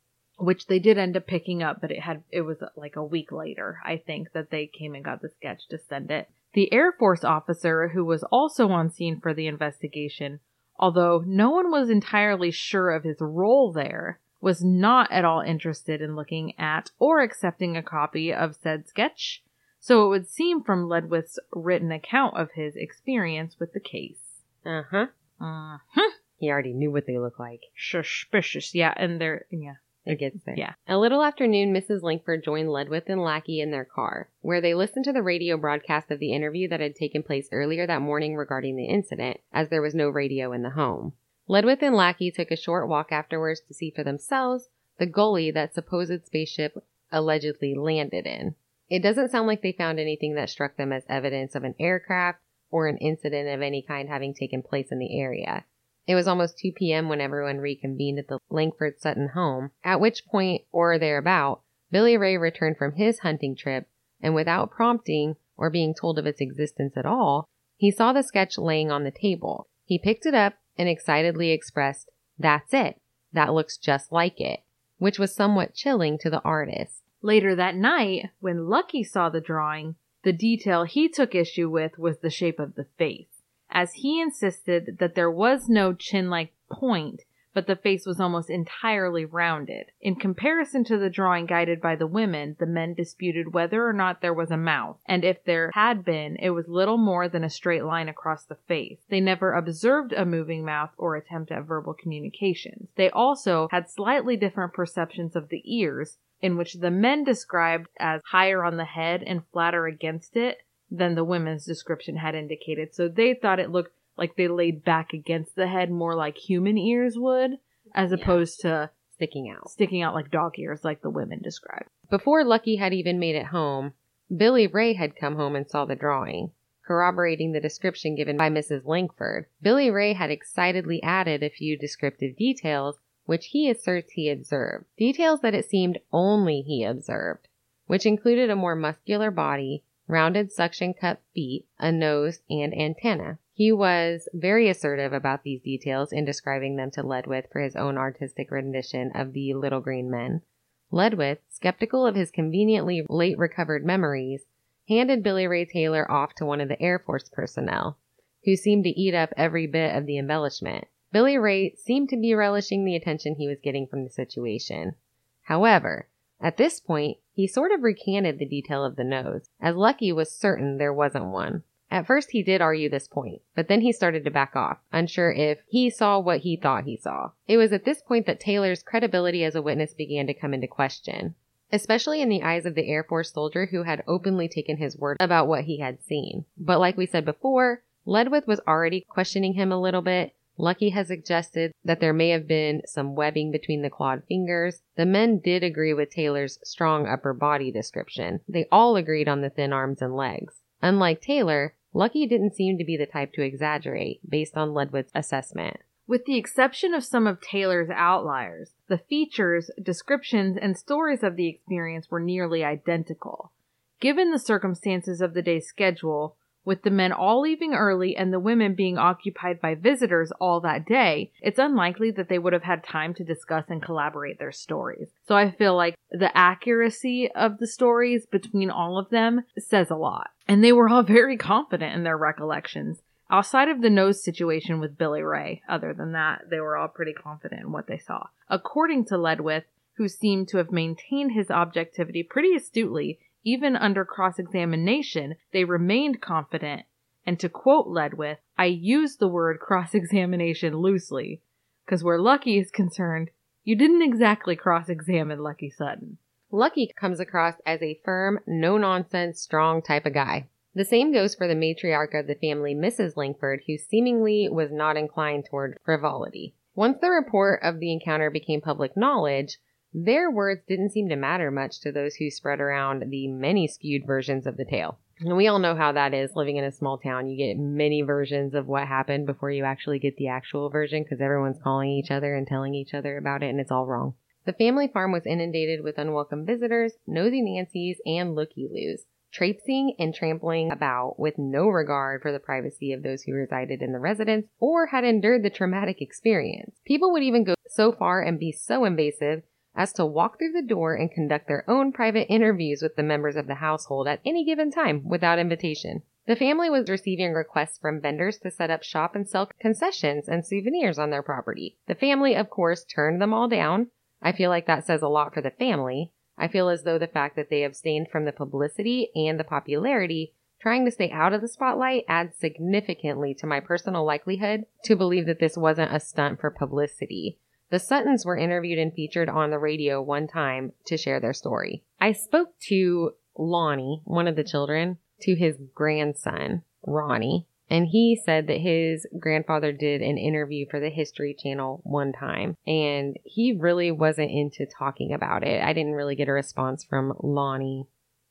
which they did end up picking up but it had it was like a week later i think that they came and got the sketch to send it the air force officer who was also on scene for the investigation although no one was entirely sure of his role there, was not at all interested in looking at or accepting a copy of said sketch, so it would seem from Ledwith's written account of his experience with the case. Uh huh. Uh huh. He already knew what they looked like. Suspicious, yeah, and they're yeah. It gets there. Yeah. A little after noon, Mrs. Langford joined Ledwith and Lackey in their car, where they listened to the radio broadcast of the interview that had taken place earlier that morning regarding the incident, as there was no radio in the home. Ledwith and Lackey took a short walk afterwards to see for themselves the gully that supposed spaceship allegedly landed in. It doesn't sound like they found anything that struck them as evidence of an aircraft or an incident of any kind having taken place in the area. It was almost 2 p.m. when everyone reconvened at the Langford Sutton home, at which point or thereabout, Billy Ray returned from his hunting trip, and without prompting or being told of its existence at all, he saw the sketch laying on the table. He picked it up and excitedly expressed, That's it. That looks just like it, which was somewhat chilling to the artist. Later that night, when Lucky saw the drawing, the detail he took issue with was the shape of the face as he insisted that there was no chin like point, but the face was almost entirely rounded. In comparison to the drawing guided by the women, the men disputed whether or not there was a mouth, and if there had been, it was little more than a straight line across the face. They never observed a moving mouth or attempt at verbal communications. They also had slightly different perceptions of the ears, in which the men described as higher on the head and flatter against it, than the women's description had indicated. So they thought it looked like they laid back against the head more like human ears would, as Yeah. opposed to Sticking out. sticking out like dog ears like the women described. Before Lucky had even made it home, Billy Ray had come home and saw the drawing, corroborating the description given by Mrs. Langford. Billy Ray had excitedly added a few descriptive details, which he asserts he observed. Details that it seemed only he observed, which included a more muscular body, rounded suction cup feet, a nose, and antenna. He was very assertive about these details in describing them to Ledwith for his own artistic rendition of the Little Green Men. Ledwith, skeptical of his conveniently late recovered memories, handed Billy Ray Taylor off to one of the Air Force personnel, who seemed to eat up every bit of the embellishment. Billy Ray seemed to be relishing the attention he was getting from the situation. However, at this point, he sort of recanted the detail of the nose, as Lucky was certain there wasn't one. At first, he did argue this point, but then he started to back off, unsure if he saw what he thought he saw. It was at this point that Taylor's credibility as a witness began to come into question, especially in the eyes of the Air Force soldier who had openly taken his word about what he had seen. But like we said before, Ledwith was already questioning him a little bit. Lucky has suggested that there may have been some webbing between the clawed fingers. The men did agree with Taylor's strong upper body description. They all agreed on the thin arms and legs. Unlike Taylor, Lucky didn't seem to be the type to exaggerate based on Ledwith's assessment. With the exception of some of Taylor's outliers, the features, descriptions, and stories of the experience were nearly identical. Given the circumstances of the day's schedule, with the men all leaving early and the women being occupied by visitors all that day, it's unlikely that they would have had time to discuss and collaborate their stories. So I feel like the accuracy of the stories between all of them says a lot. And they were all very confident in their recollections. Outside of the nose situation with Billy Ray, other than that, they were all pretty confident in what they saw. According to Ledwith, who seemed to have maintained his objectivity pretty astutely, even under cross examination, they remained confident. And to quote Ledwith, I use the word cross examination loosely, because where Lucky is concerned, you didn't exactly cross examine Lucky Sutton. Lucky comes across as a firm, no nonsense, strong type of guy. The same goes for the matriarch of the family, Mrs. Langford, who seemingly was not inclined toward frivolity. Once the report of the encounter became public knowledge, their words didn't seem to matter much to those who spread around the many skewed versions of the tale. And we all know how that is living in a small town. You get many versions of what happened before you actually get the actual version because everyone's calling each other and telling each other about it and it's all wrong. The family farm was inundated with unwelcome visitors, nosy Nancy's, and looky loos, traipsing and trampling about with no regard for the privacy of those who resided in the residence or had endured the traumatic experience. People would even go so far and be so invasive as to walk through the door and conduct their own private interviews with the members of the household at any given time without invitation. The family was receiving requests from vendors to set up shop and sell concessions and souvenirs on their property. The family, of course, turned them all down. I feel like that says a lot for the family. I feel as though the fact that they abstained from the publicity and the popularity, trying to stay out of the spotlight, adds significantly to my personal likelihood to believe that this wasn't a stunt for publicity. The Suttons were interviewed and featured on the radio one time to share their story. I spoke to Lonnie, one of the children, to his grandson, Ronnie, and he said that his grandfather did an interview for the History Channel one time, and he really wasn't into talking about it. I didn't really get a response from Lonnie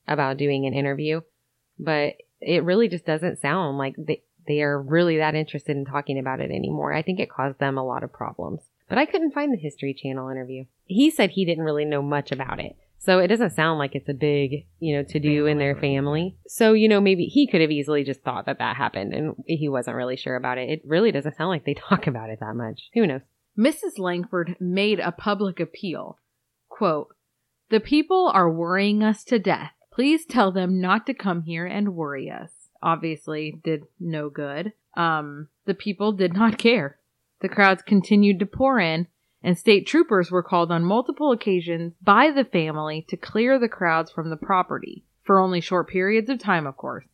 about doing an interview, but it really just doesn't sound like they, they are really that interested in talking about it anymore. I think it caused them a lot of problems. But I couldn't find the History Channel interview. He said he didn't really know much about it. So it doesn't sound like it's a big, you know, to do in their family. So, you know, maybe he could have easily just thought that that happened and he wasn't really sure about it. It really doesn't sound like they talk about it that much. Who knows? Mrs. Langford made a public appeal. Quote, The people are worrying us to death. Please tell them not to come here and worry us. Obviously, did no good. Um, the people did not care. The crowds continued to pour in, and state troopers were called on multiple occasions by the family to clear the crowds from the property, for only short periods of time, of course.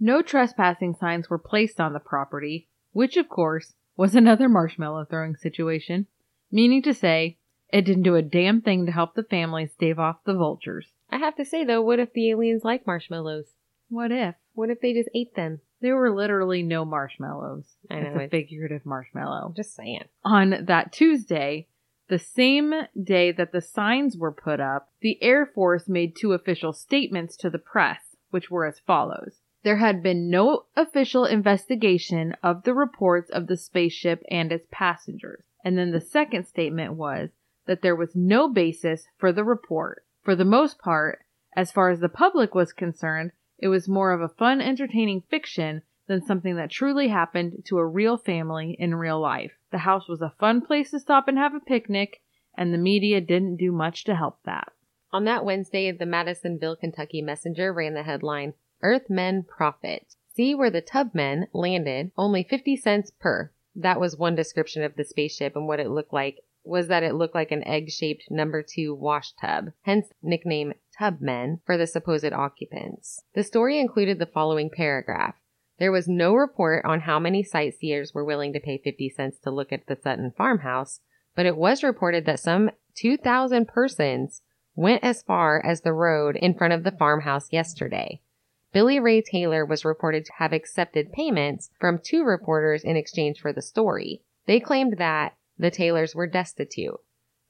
No trespassing signs were placed on the property, which, of course, was another marshmallow throwing situation, meaning to say, it didn't do a damn thing to help the family stave off the vultures. I have to say though, what if the aliens like marshmallows? What if? What if they just ate them? There were literally no marshmallows. I it's a figurative marshmallow. Just saying. On that Tuesday, the same day that the signs were put up, the Air Force made two official statements to the press, which were as follows. There had been no official investigation of the reports of the spaceship and its passengers. And then the second statement was that there was no basis for the report. For the most part, as far as the public was concerned, it was more of a fun, entertaining fiction than something that truly happened to a real family in real life. The house was a fun place to stop and have a picnic, and the media didn't do much to help that. On that Wednesday, the Madisonville, Kentucky Messenger ran the headline, Earthmen Profit. See where the Tubmen landed, only 50 cents per. That was one description of the spaceship and what it looked like was that it looked like an egg-shaped number two wash tub, hence nickname Tubmen for the supposed occupants. The story included the following paragraph. There was no report on how many sightseers were willing to pay 50 cents to look at the Sutton farmhouse, but it was reported that some 2,000 persons went as far as the road in front of the farmhouse yesterday. Billy Ray Taylor was reported to have accepted payments from two reporters in exchange for the story. They claimed that the Taylors were destitute.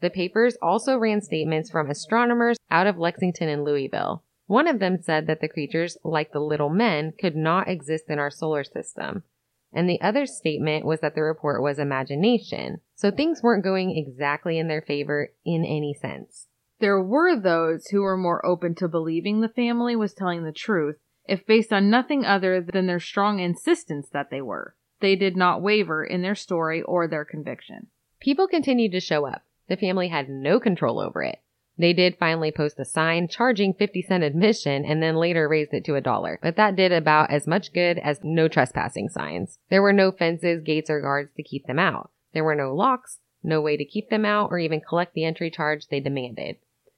The papers also ran statements from astronomers out of Lexington and Louisville. One of them said that the creatures, like the little men, could not exist in our solar system. And the other statement was that the report was imagination. So things weren't going exactly in their favor in any sense. There were those who were more open to believing the family was telling the truth, if based on nothing other than their strong insistence that they were. They did not waver in their story or their conviction. People continued to show up. The family had no control over it. They did finally post a sign charging 50 cent admission and then later raised it to a dollar, but that did about as much good as no trespassing signs. There were no fences, gates, or guards to keep them out. There were no locks, no way to keep them out or even collect the entry charge they demanded.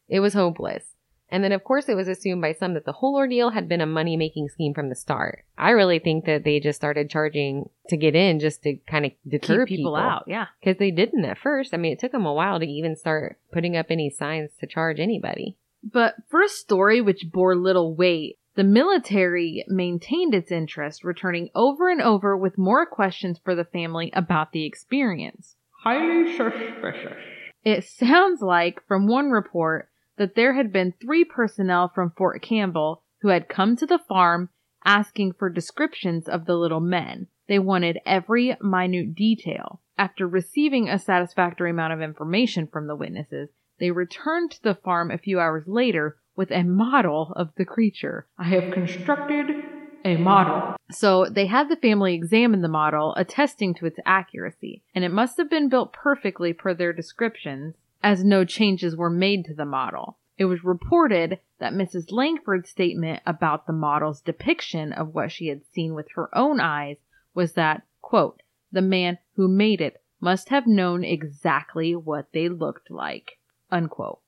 It was hopeless. And then, of course, it was assumed by some that the whole ordeal had been a money making scheme from the start. I really think that they just started charging to get in just to kind of deter Keep people, out, yeah. Because they didn't at first. I mean, it took them a while to even start putting up any signs to charge anybody. But for a story which bore little weight, the military maintained its interest, returning over and over with more questions for the family about the experience. Highly suspicious. It sounds like, from one report, that there had been three personnel from Fort Campbell who had come to the farm asking for descriptions of the little men. They wanted every minute detail. After receiving a satisfactory amount of information from the witnesses, they returned to the farm a few hours later with a model of the creature. I have constructed a model. So they had the family examine the model, attesting to its accuracy, and it must have been built perfectly per their descriptions as no changes were made to the model. It was reported that Mrs. Langford's statement about the model's depiction of what she had seen with her own eyes was that, quote, the man who made it must have known exactly what they looked like, unquote.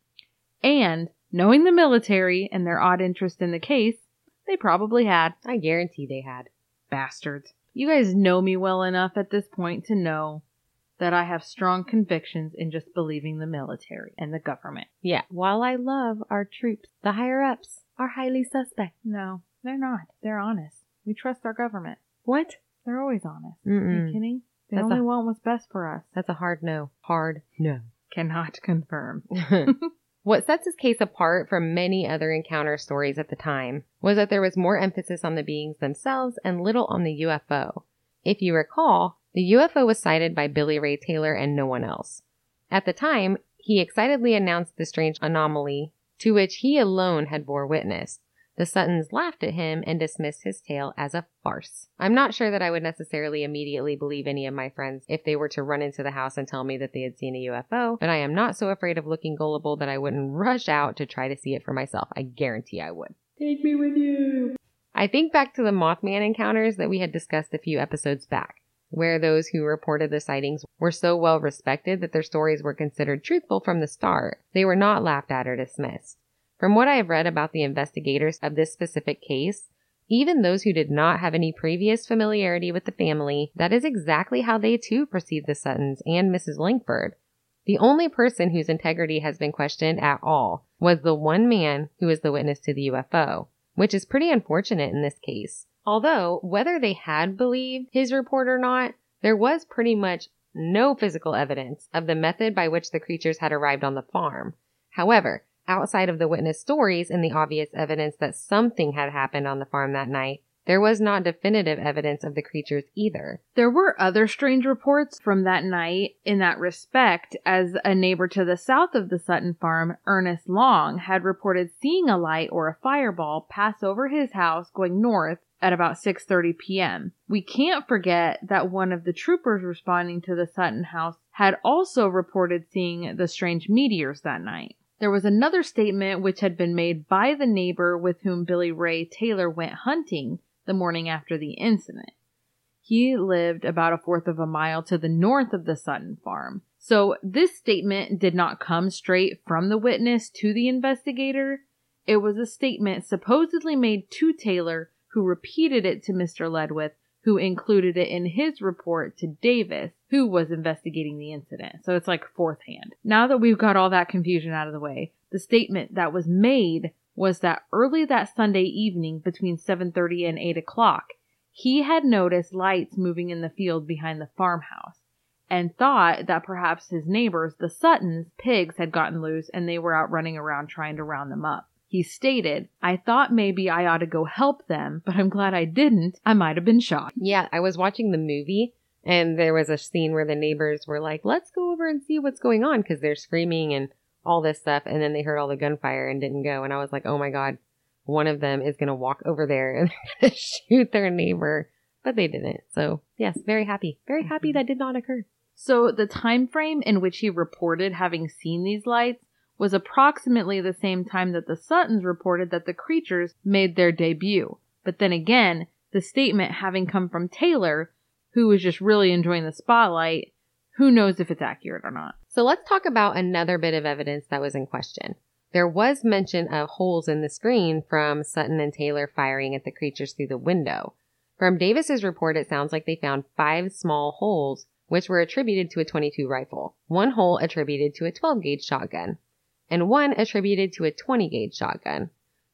And, knowing the military and their odd interest in the case, they probably had. I guarantee they had. Bastards. You guys know me well enough at this point to know that I have strong convictions in just believing the military and the government. Yeah. While I love our troops, the higher ups are highly suspect. No, they're not. They're honest. We trust our government. What? They're always honest. Are Mm-mm. you kidding? They That's only a- want what's best for us. That's a hard no. Hard no. Cannot confirm. What sets this case apart from many other encounter stories at the time was that there was more emphasis on the beings themselves and little on the UFO. If you recall, the UFO was sighted by Billy Ray Taylor and no one else. At the time, he excitedly announced the strange anomaly to which he alone had bore witness. The Suttons laughed at him and dismissed his tale as a farce. I'm not sure that I would necessarily immediately believe any of my friends if they were to run into the house and tell me that they had seen a UFO, but I am not so afraid of looking gullible that I wouldn't rush out to try to see it for myself. I guarantee I would. Take me with you. I think back to the Mothman encounters that we had discussed a few episodes back, where those who reported the sightings were so well respected that their stories were considered truthful from the start. They were not laughed at or dismissed. From what I have read about the investigators of this specific case, even those who did not have any previous familiarity with the family, that is exactly how they too perceived the Suttons and Mrs. Langford. The only person whose integrity has been questioned at all was the one man who was the witness to the UFO, which is pretty unfortunate in this case. Although, whether they had believed his report or not, there was pretty much no physical evidence of the method by which the creatures had arrived on the farm. However, outside of the witness stories and the obvious evidence that something had happened on the farm that night, there was not definitive evidence of the creatures either. There were other strange reports from that night in that respect, as a neighbor to the south of the Sutton farm, Ernest Long, had reported seeing a light or a fireball pass over his house going north at about 6:30 p.m. We can't forget that one of the troopers responding to the Sutton house had also reported seeing the strange meteors that night. There was another statement which had been made by the neighbor with whom Billy Ray Taylor went hunting the morning after the incident. He lived about a fourth of a mile to the north of the Sutton farm. So this statement did not come straight from the witness to the investigator. It was a statement supposedly made to Taylor who repeated it to Mr. Ledwith, who included it in his report to Davis, who was investigating the incident. So it's like fourth hand. Now that we've got all that confusion out of the way, the statement that was made was that early that Sunday evening between 7:30 and 8 o'clock, he had noticed lights moving in the field behind the farmhouse and thought that perhaps his neighbors, the Suttons, pigs had gotten loose and they were out running around trying to round them up. He stated, I thought maybe I ought to go help them, but I'm glad I didn't. I might have been shot. Yeah, I was watching the movie and there was a scene where the neighbors were like, let's go over and see what's going on because they're screaming and all this stuff. And then they heard all the gunfire and didn't go. And I was like, oh my God, one of them is going to walk over there and shoot their neighbor. But they didn't. So, yes, very happy. Very happy mm-hmm. that did not occur. So the time frame in which he reported having seen these lights was approximately the same time that the Suttons reported that the creatures made their debut. But then again, the statement having come from Taylor, who was just really enjoying the spotlight, who knows if it's accurate or not. So let's talk about another bit of evidence that was in question. There was mention of holes in the screen from Sutton and Taylor firing at the creatures through the window. From Davis's report, it sounds like they found five small holes, which were attributed to a 22 rifle, one hole attributed to a 12 gauge shotgun, and one attributed to a 20 gauge shotgun.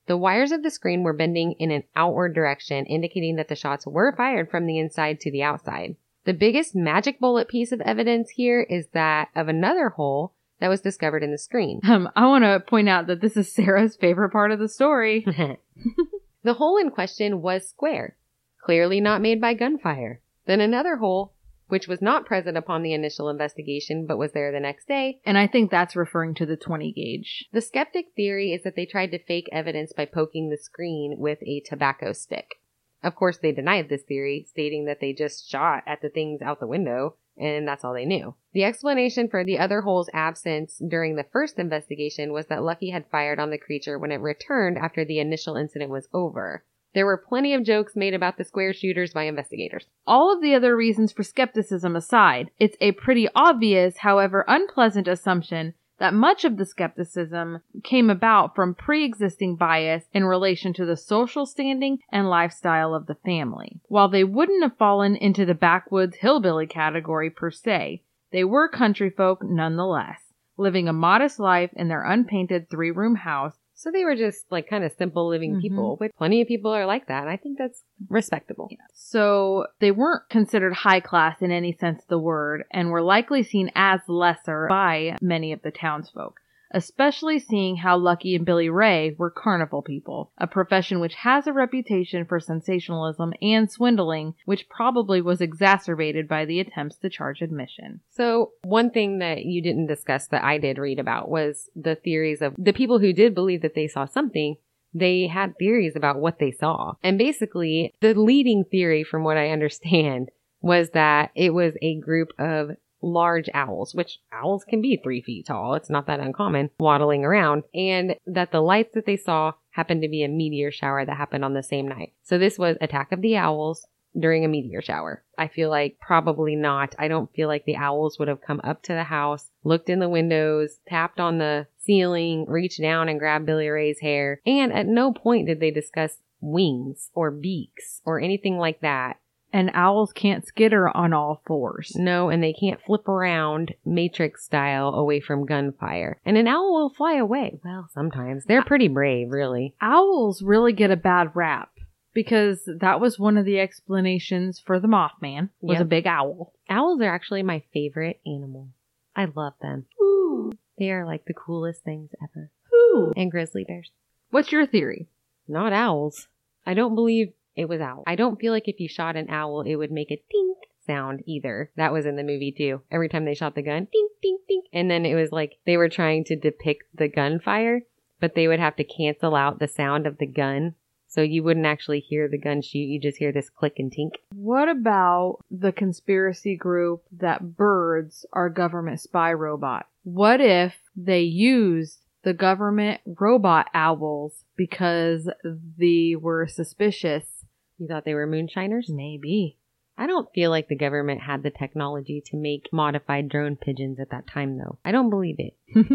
The wires of the screen were bending in an outward direction, indicating that the shots were fired from the inside to the outside. The biggest magic bullet piece of evidence here is that of another hole that was discovered in the screen. Um, I want to point out that this is Sarah's favorite part of the story. the hole in question was square, clearly not made by gunfire. Then another hole, which was not present upon the initial investigation but was there the next day. And I think that's referring to the 20 gauge. The skeptic theory is that they tried to fake evidence by poking the screen with a tobacco stick. Of course, they denied this theory, stating that they just shot at the things out the window and that's all they knew. The explanation for the other hole's absence during the first investigation was that Lucky had fired on the creature when it returned after the initial incident was over. There were plenty of jokes made about the square shooters by investigators. All of the other reasons for skepticism aside, it's a pretty obvious, however unpleasant assumption that much of the skepticism came about from pre-existing bias in relation to the social standing and lifestyle of the family. While they wouldn't have fallen into the backwoods hillbilly category per se, they were country folk nonetheless, living a modest life in their unpainted three-room house So they were just like kind of simple living Mhm. people, but plenty of people are like that. And I think that's respectable. So they weren't considered high class in any sense of the word and were likely seen as lesser by many of the townsfolk, especially seeing how Lucky and Billy Ray were carnival people, a profession which has a reputation for sensationalism and swindling, which probably was exacerbated by the attempts to charge admission. So one thing that you didn't discuss that I did read about was the theories of the people who did believe that they saw something. They had theories about what they saw. And basically, the leading theory from what I understand was that it was a group of large owls, which owls can be three feet tall. It's not that uncommon waddling around and that the lights that they saw happened to be a meteor shower that happened on the same night. So this was attack of the owls during a meteor shower. I feel like probably not. I don't feel like the owls would have come up to the house, looked in the windows, tapped on the ceiling, reached down and grabbed Billy Ray's hair. And at no point did they discuss wings or beaks or anything like that. And owls can't skitter on all fours. No, and they can't flip around Matrix style away from gunfire. And an owl will fly away. Well, sometimes. They're uh, pretty brave, really. Owls really get a bad rap because that was one of the explanations for the Mothman was Yep. a big owl. Owls are actually my favorite animal. I love them. Ooh. They are like the coolest things ever. Ooh. And grizzly bears. What's your theory? Not owls. I don't believe it was owl. I don't feel like if you shot an owl, it would make a tink sound either. That was in the movie too. Every time they shot the gun, ding, ding, ding. And then it was like they were trying to depict the gunfire, but they would have to cancel out the sound of the gun. So you wouldn't actually hear the gun shoot. You just hear this click and tink. What about the conspiracy group that birds are government spy robots? What if they used the government robot owls because they were suspicious? You thought they were moonshiners? Maybe. I don't feel like the government had the technology to make modified drone pigeons at that time, though. I don't believe it.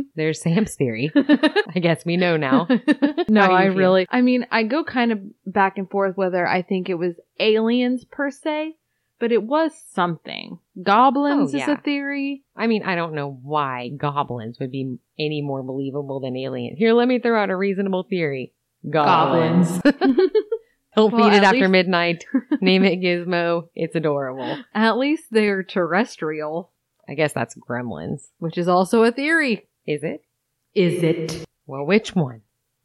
There's Sam's theory. I guess we know now. no, How do you I feel? really, I mean, I go kind of back and forth whether I think it was aliens per se, but it was something. Goblins Oh, is a theory. I mean, I don't know why goblins would be any more believable than aliens. Here, let me throw out a reasonable theory. Goblins. Don't Well, feed it after least- midnight. Name it Gizmo. It's adorable. At least they're terrestrial, I guess that's gremlins. which is also a theory. Is it? Is it? Well, which one?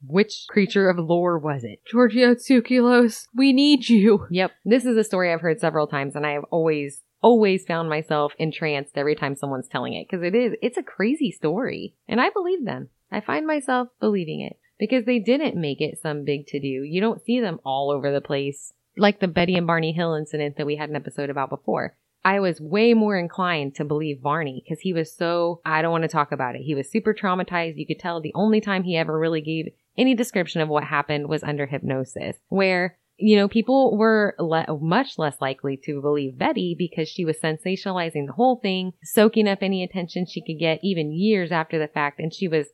Which creature of lore was it? Giorgio Tsoukalos, we need you. Yep. This is a story I've heard several times and I have always, always found myself entranced every time someone's telling it because it is, it's a crazy story. And I believe them. I find myself believing it because they didn't make it some big to do. You don't see them all over the place. Like the Betty and Barney Hill incident that we had an episode about before. I was way more inclined to believe Barney because he was so, I don't want to talk about it. He was super traumatized. You could tell the only time he ever really gave any description of what happened was under hypnosis, where, you know, people were le- much less likely to believe Betty because she was sensationalizing the whole thing, soaking up any attention she could get even years after the fact. And she was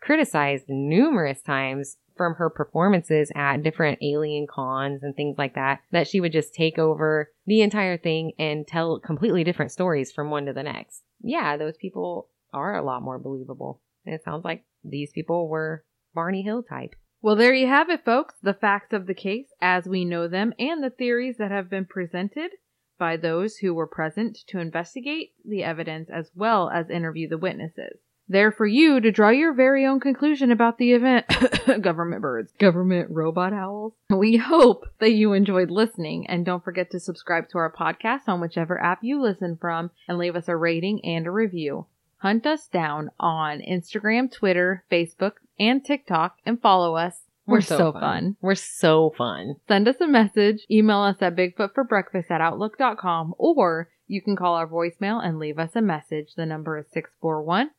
criticized numerous times from her performances at different alien cons and things like that, that she would just take over the entire thing and tell completely different stories from one to the next. Yeah, those people are a lot more believable. And it sounds like these people were Barney Hill type. Well, there you have it, folks. The facts of the case as we know them and the theories that have been presented by those who were present to investigate the evidence as well as interview the witnesses. There for you to draw your very own conclusion about the event. government birds. Government robot owls. We hope that you enjoyed listening and don't forget to subscribe to our podcast on whichever app you listen from and leave us a rating and a review. Hunt us down on Instagram, Twitter, Facebook, and TikTok and follow us. We're, so, fun. We're so fun. Send us a message, email us at bigfootforbreakfast at outlook.com, or you can call our voicemail and leave us a message. The number is 641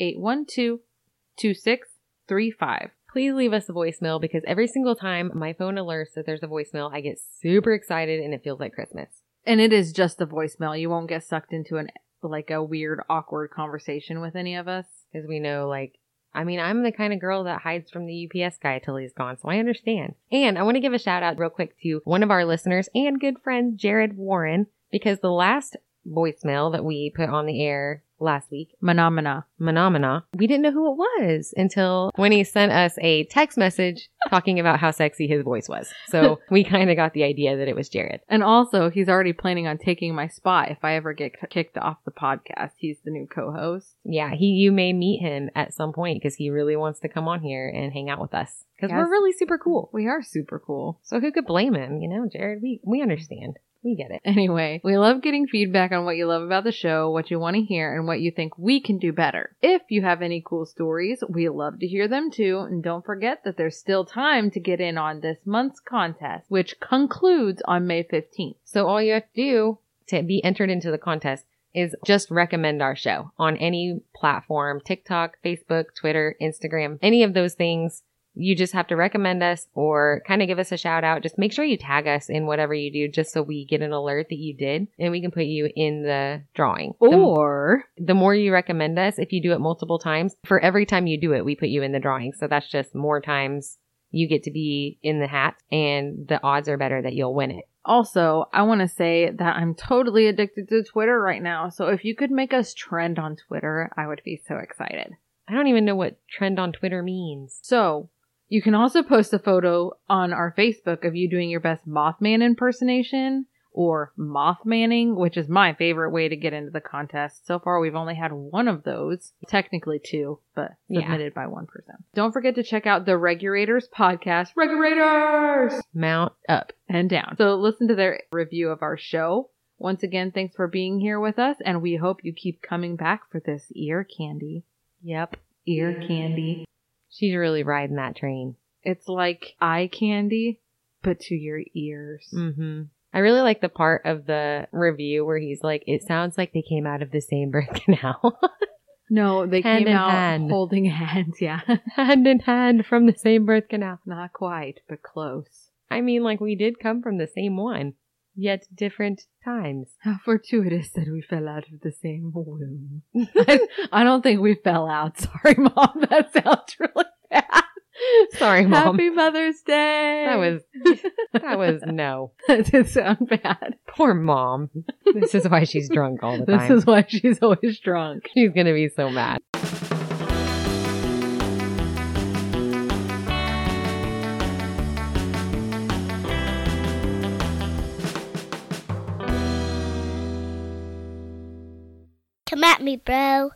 812 2635. Please leave us a voicemail because every single time my phone alerts that there's a voicemail, I get super excited and it feels like Christmas. And it is just a voicemail. You won't get sucked into an like a weird, awkward conversation with any of us. Because we know, like, I mean, I'm the kind of girl that hides from the UPS guy till he's gone, so I understand. And I want to give a shout out real quick to one of our listeners and good friend, Jared Warren, because the last voicemail that we put on the air last week, Phenomena. Phenomena, we didn't know who it was until when he sent us a text message talking about how sexy his voice was. So we kind of got the idea that it was Jared. And also, he's already planning on taking my spot if I ever get k- kicked off the podcast. He's the new co-host. Yeah, he you may meet him at some point because he really wants to come on here and hang out with us because Yes. we're really super cool. We are super cool. So who could blame him? You know, Jared, we we understand. We get it. Anyway, we love getting feedback on what you love about the show, what you want to hear, and what you think we can do better. If you have any cool stories, we love to hear them too. And don't forget that there's still time to get in on this month's contest, which concludes on May 15th. So all you have to do to be entered into the contest is just recommend our show on any platform, TikTok, Facebook, Twitter, Instagram, any of those things. You just have to recommend us or kind of give us a shout out. Just make sure you tag us in whatever you do just so we get an alert that you did and we can put you in the drawing. The- Or the more you recommend us, if you do it multiple times, for every time you do it, we put you in the drawing. So that's just more times you get to be in the hat and the odds are better that you'll win it. Also, I want to say that I'm totally addicted to Twitter right now. So if you could make us trend on Twitter, I would be so excited. I don't even know what trend on Twitter means. So you can also post a photo on our Facebook of you doing your best Mothman impersonation or Mothmanning, which is my favorite way to get into the contest. So far, we've only had one of those, technically two, but Yeah. submitted by one person. Don't forget to check out the Regulators podcast, Regulators! Mount up. and down. So listen to their review of our show. Once again, thanks for being here with us, and we hope you keep coming back for this ear candy. Yep. Ear candy. She's really riding that train. It's like eye candy, but to your ears. Mm-hmm. I really like the part of the review where he's like, it sounds like they came out of the same birth canal. No, they Hand came out hand. holding hands. Yeah, hand in hand from the same birth canal. not quite, but close. I mean, like, we did come from the same one. Yet different times. How fortuitous that we fell out of the same womb. I, I don't think we fell out. Sorry, Mom. That sounds really bad. Sorry, Mom. Happy Mother's Day. That was that was no. that did sound bad. Poor mom. This is why she's drunk all the time. This is why she's always drunk. She's gonna be so mad. At me, bro.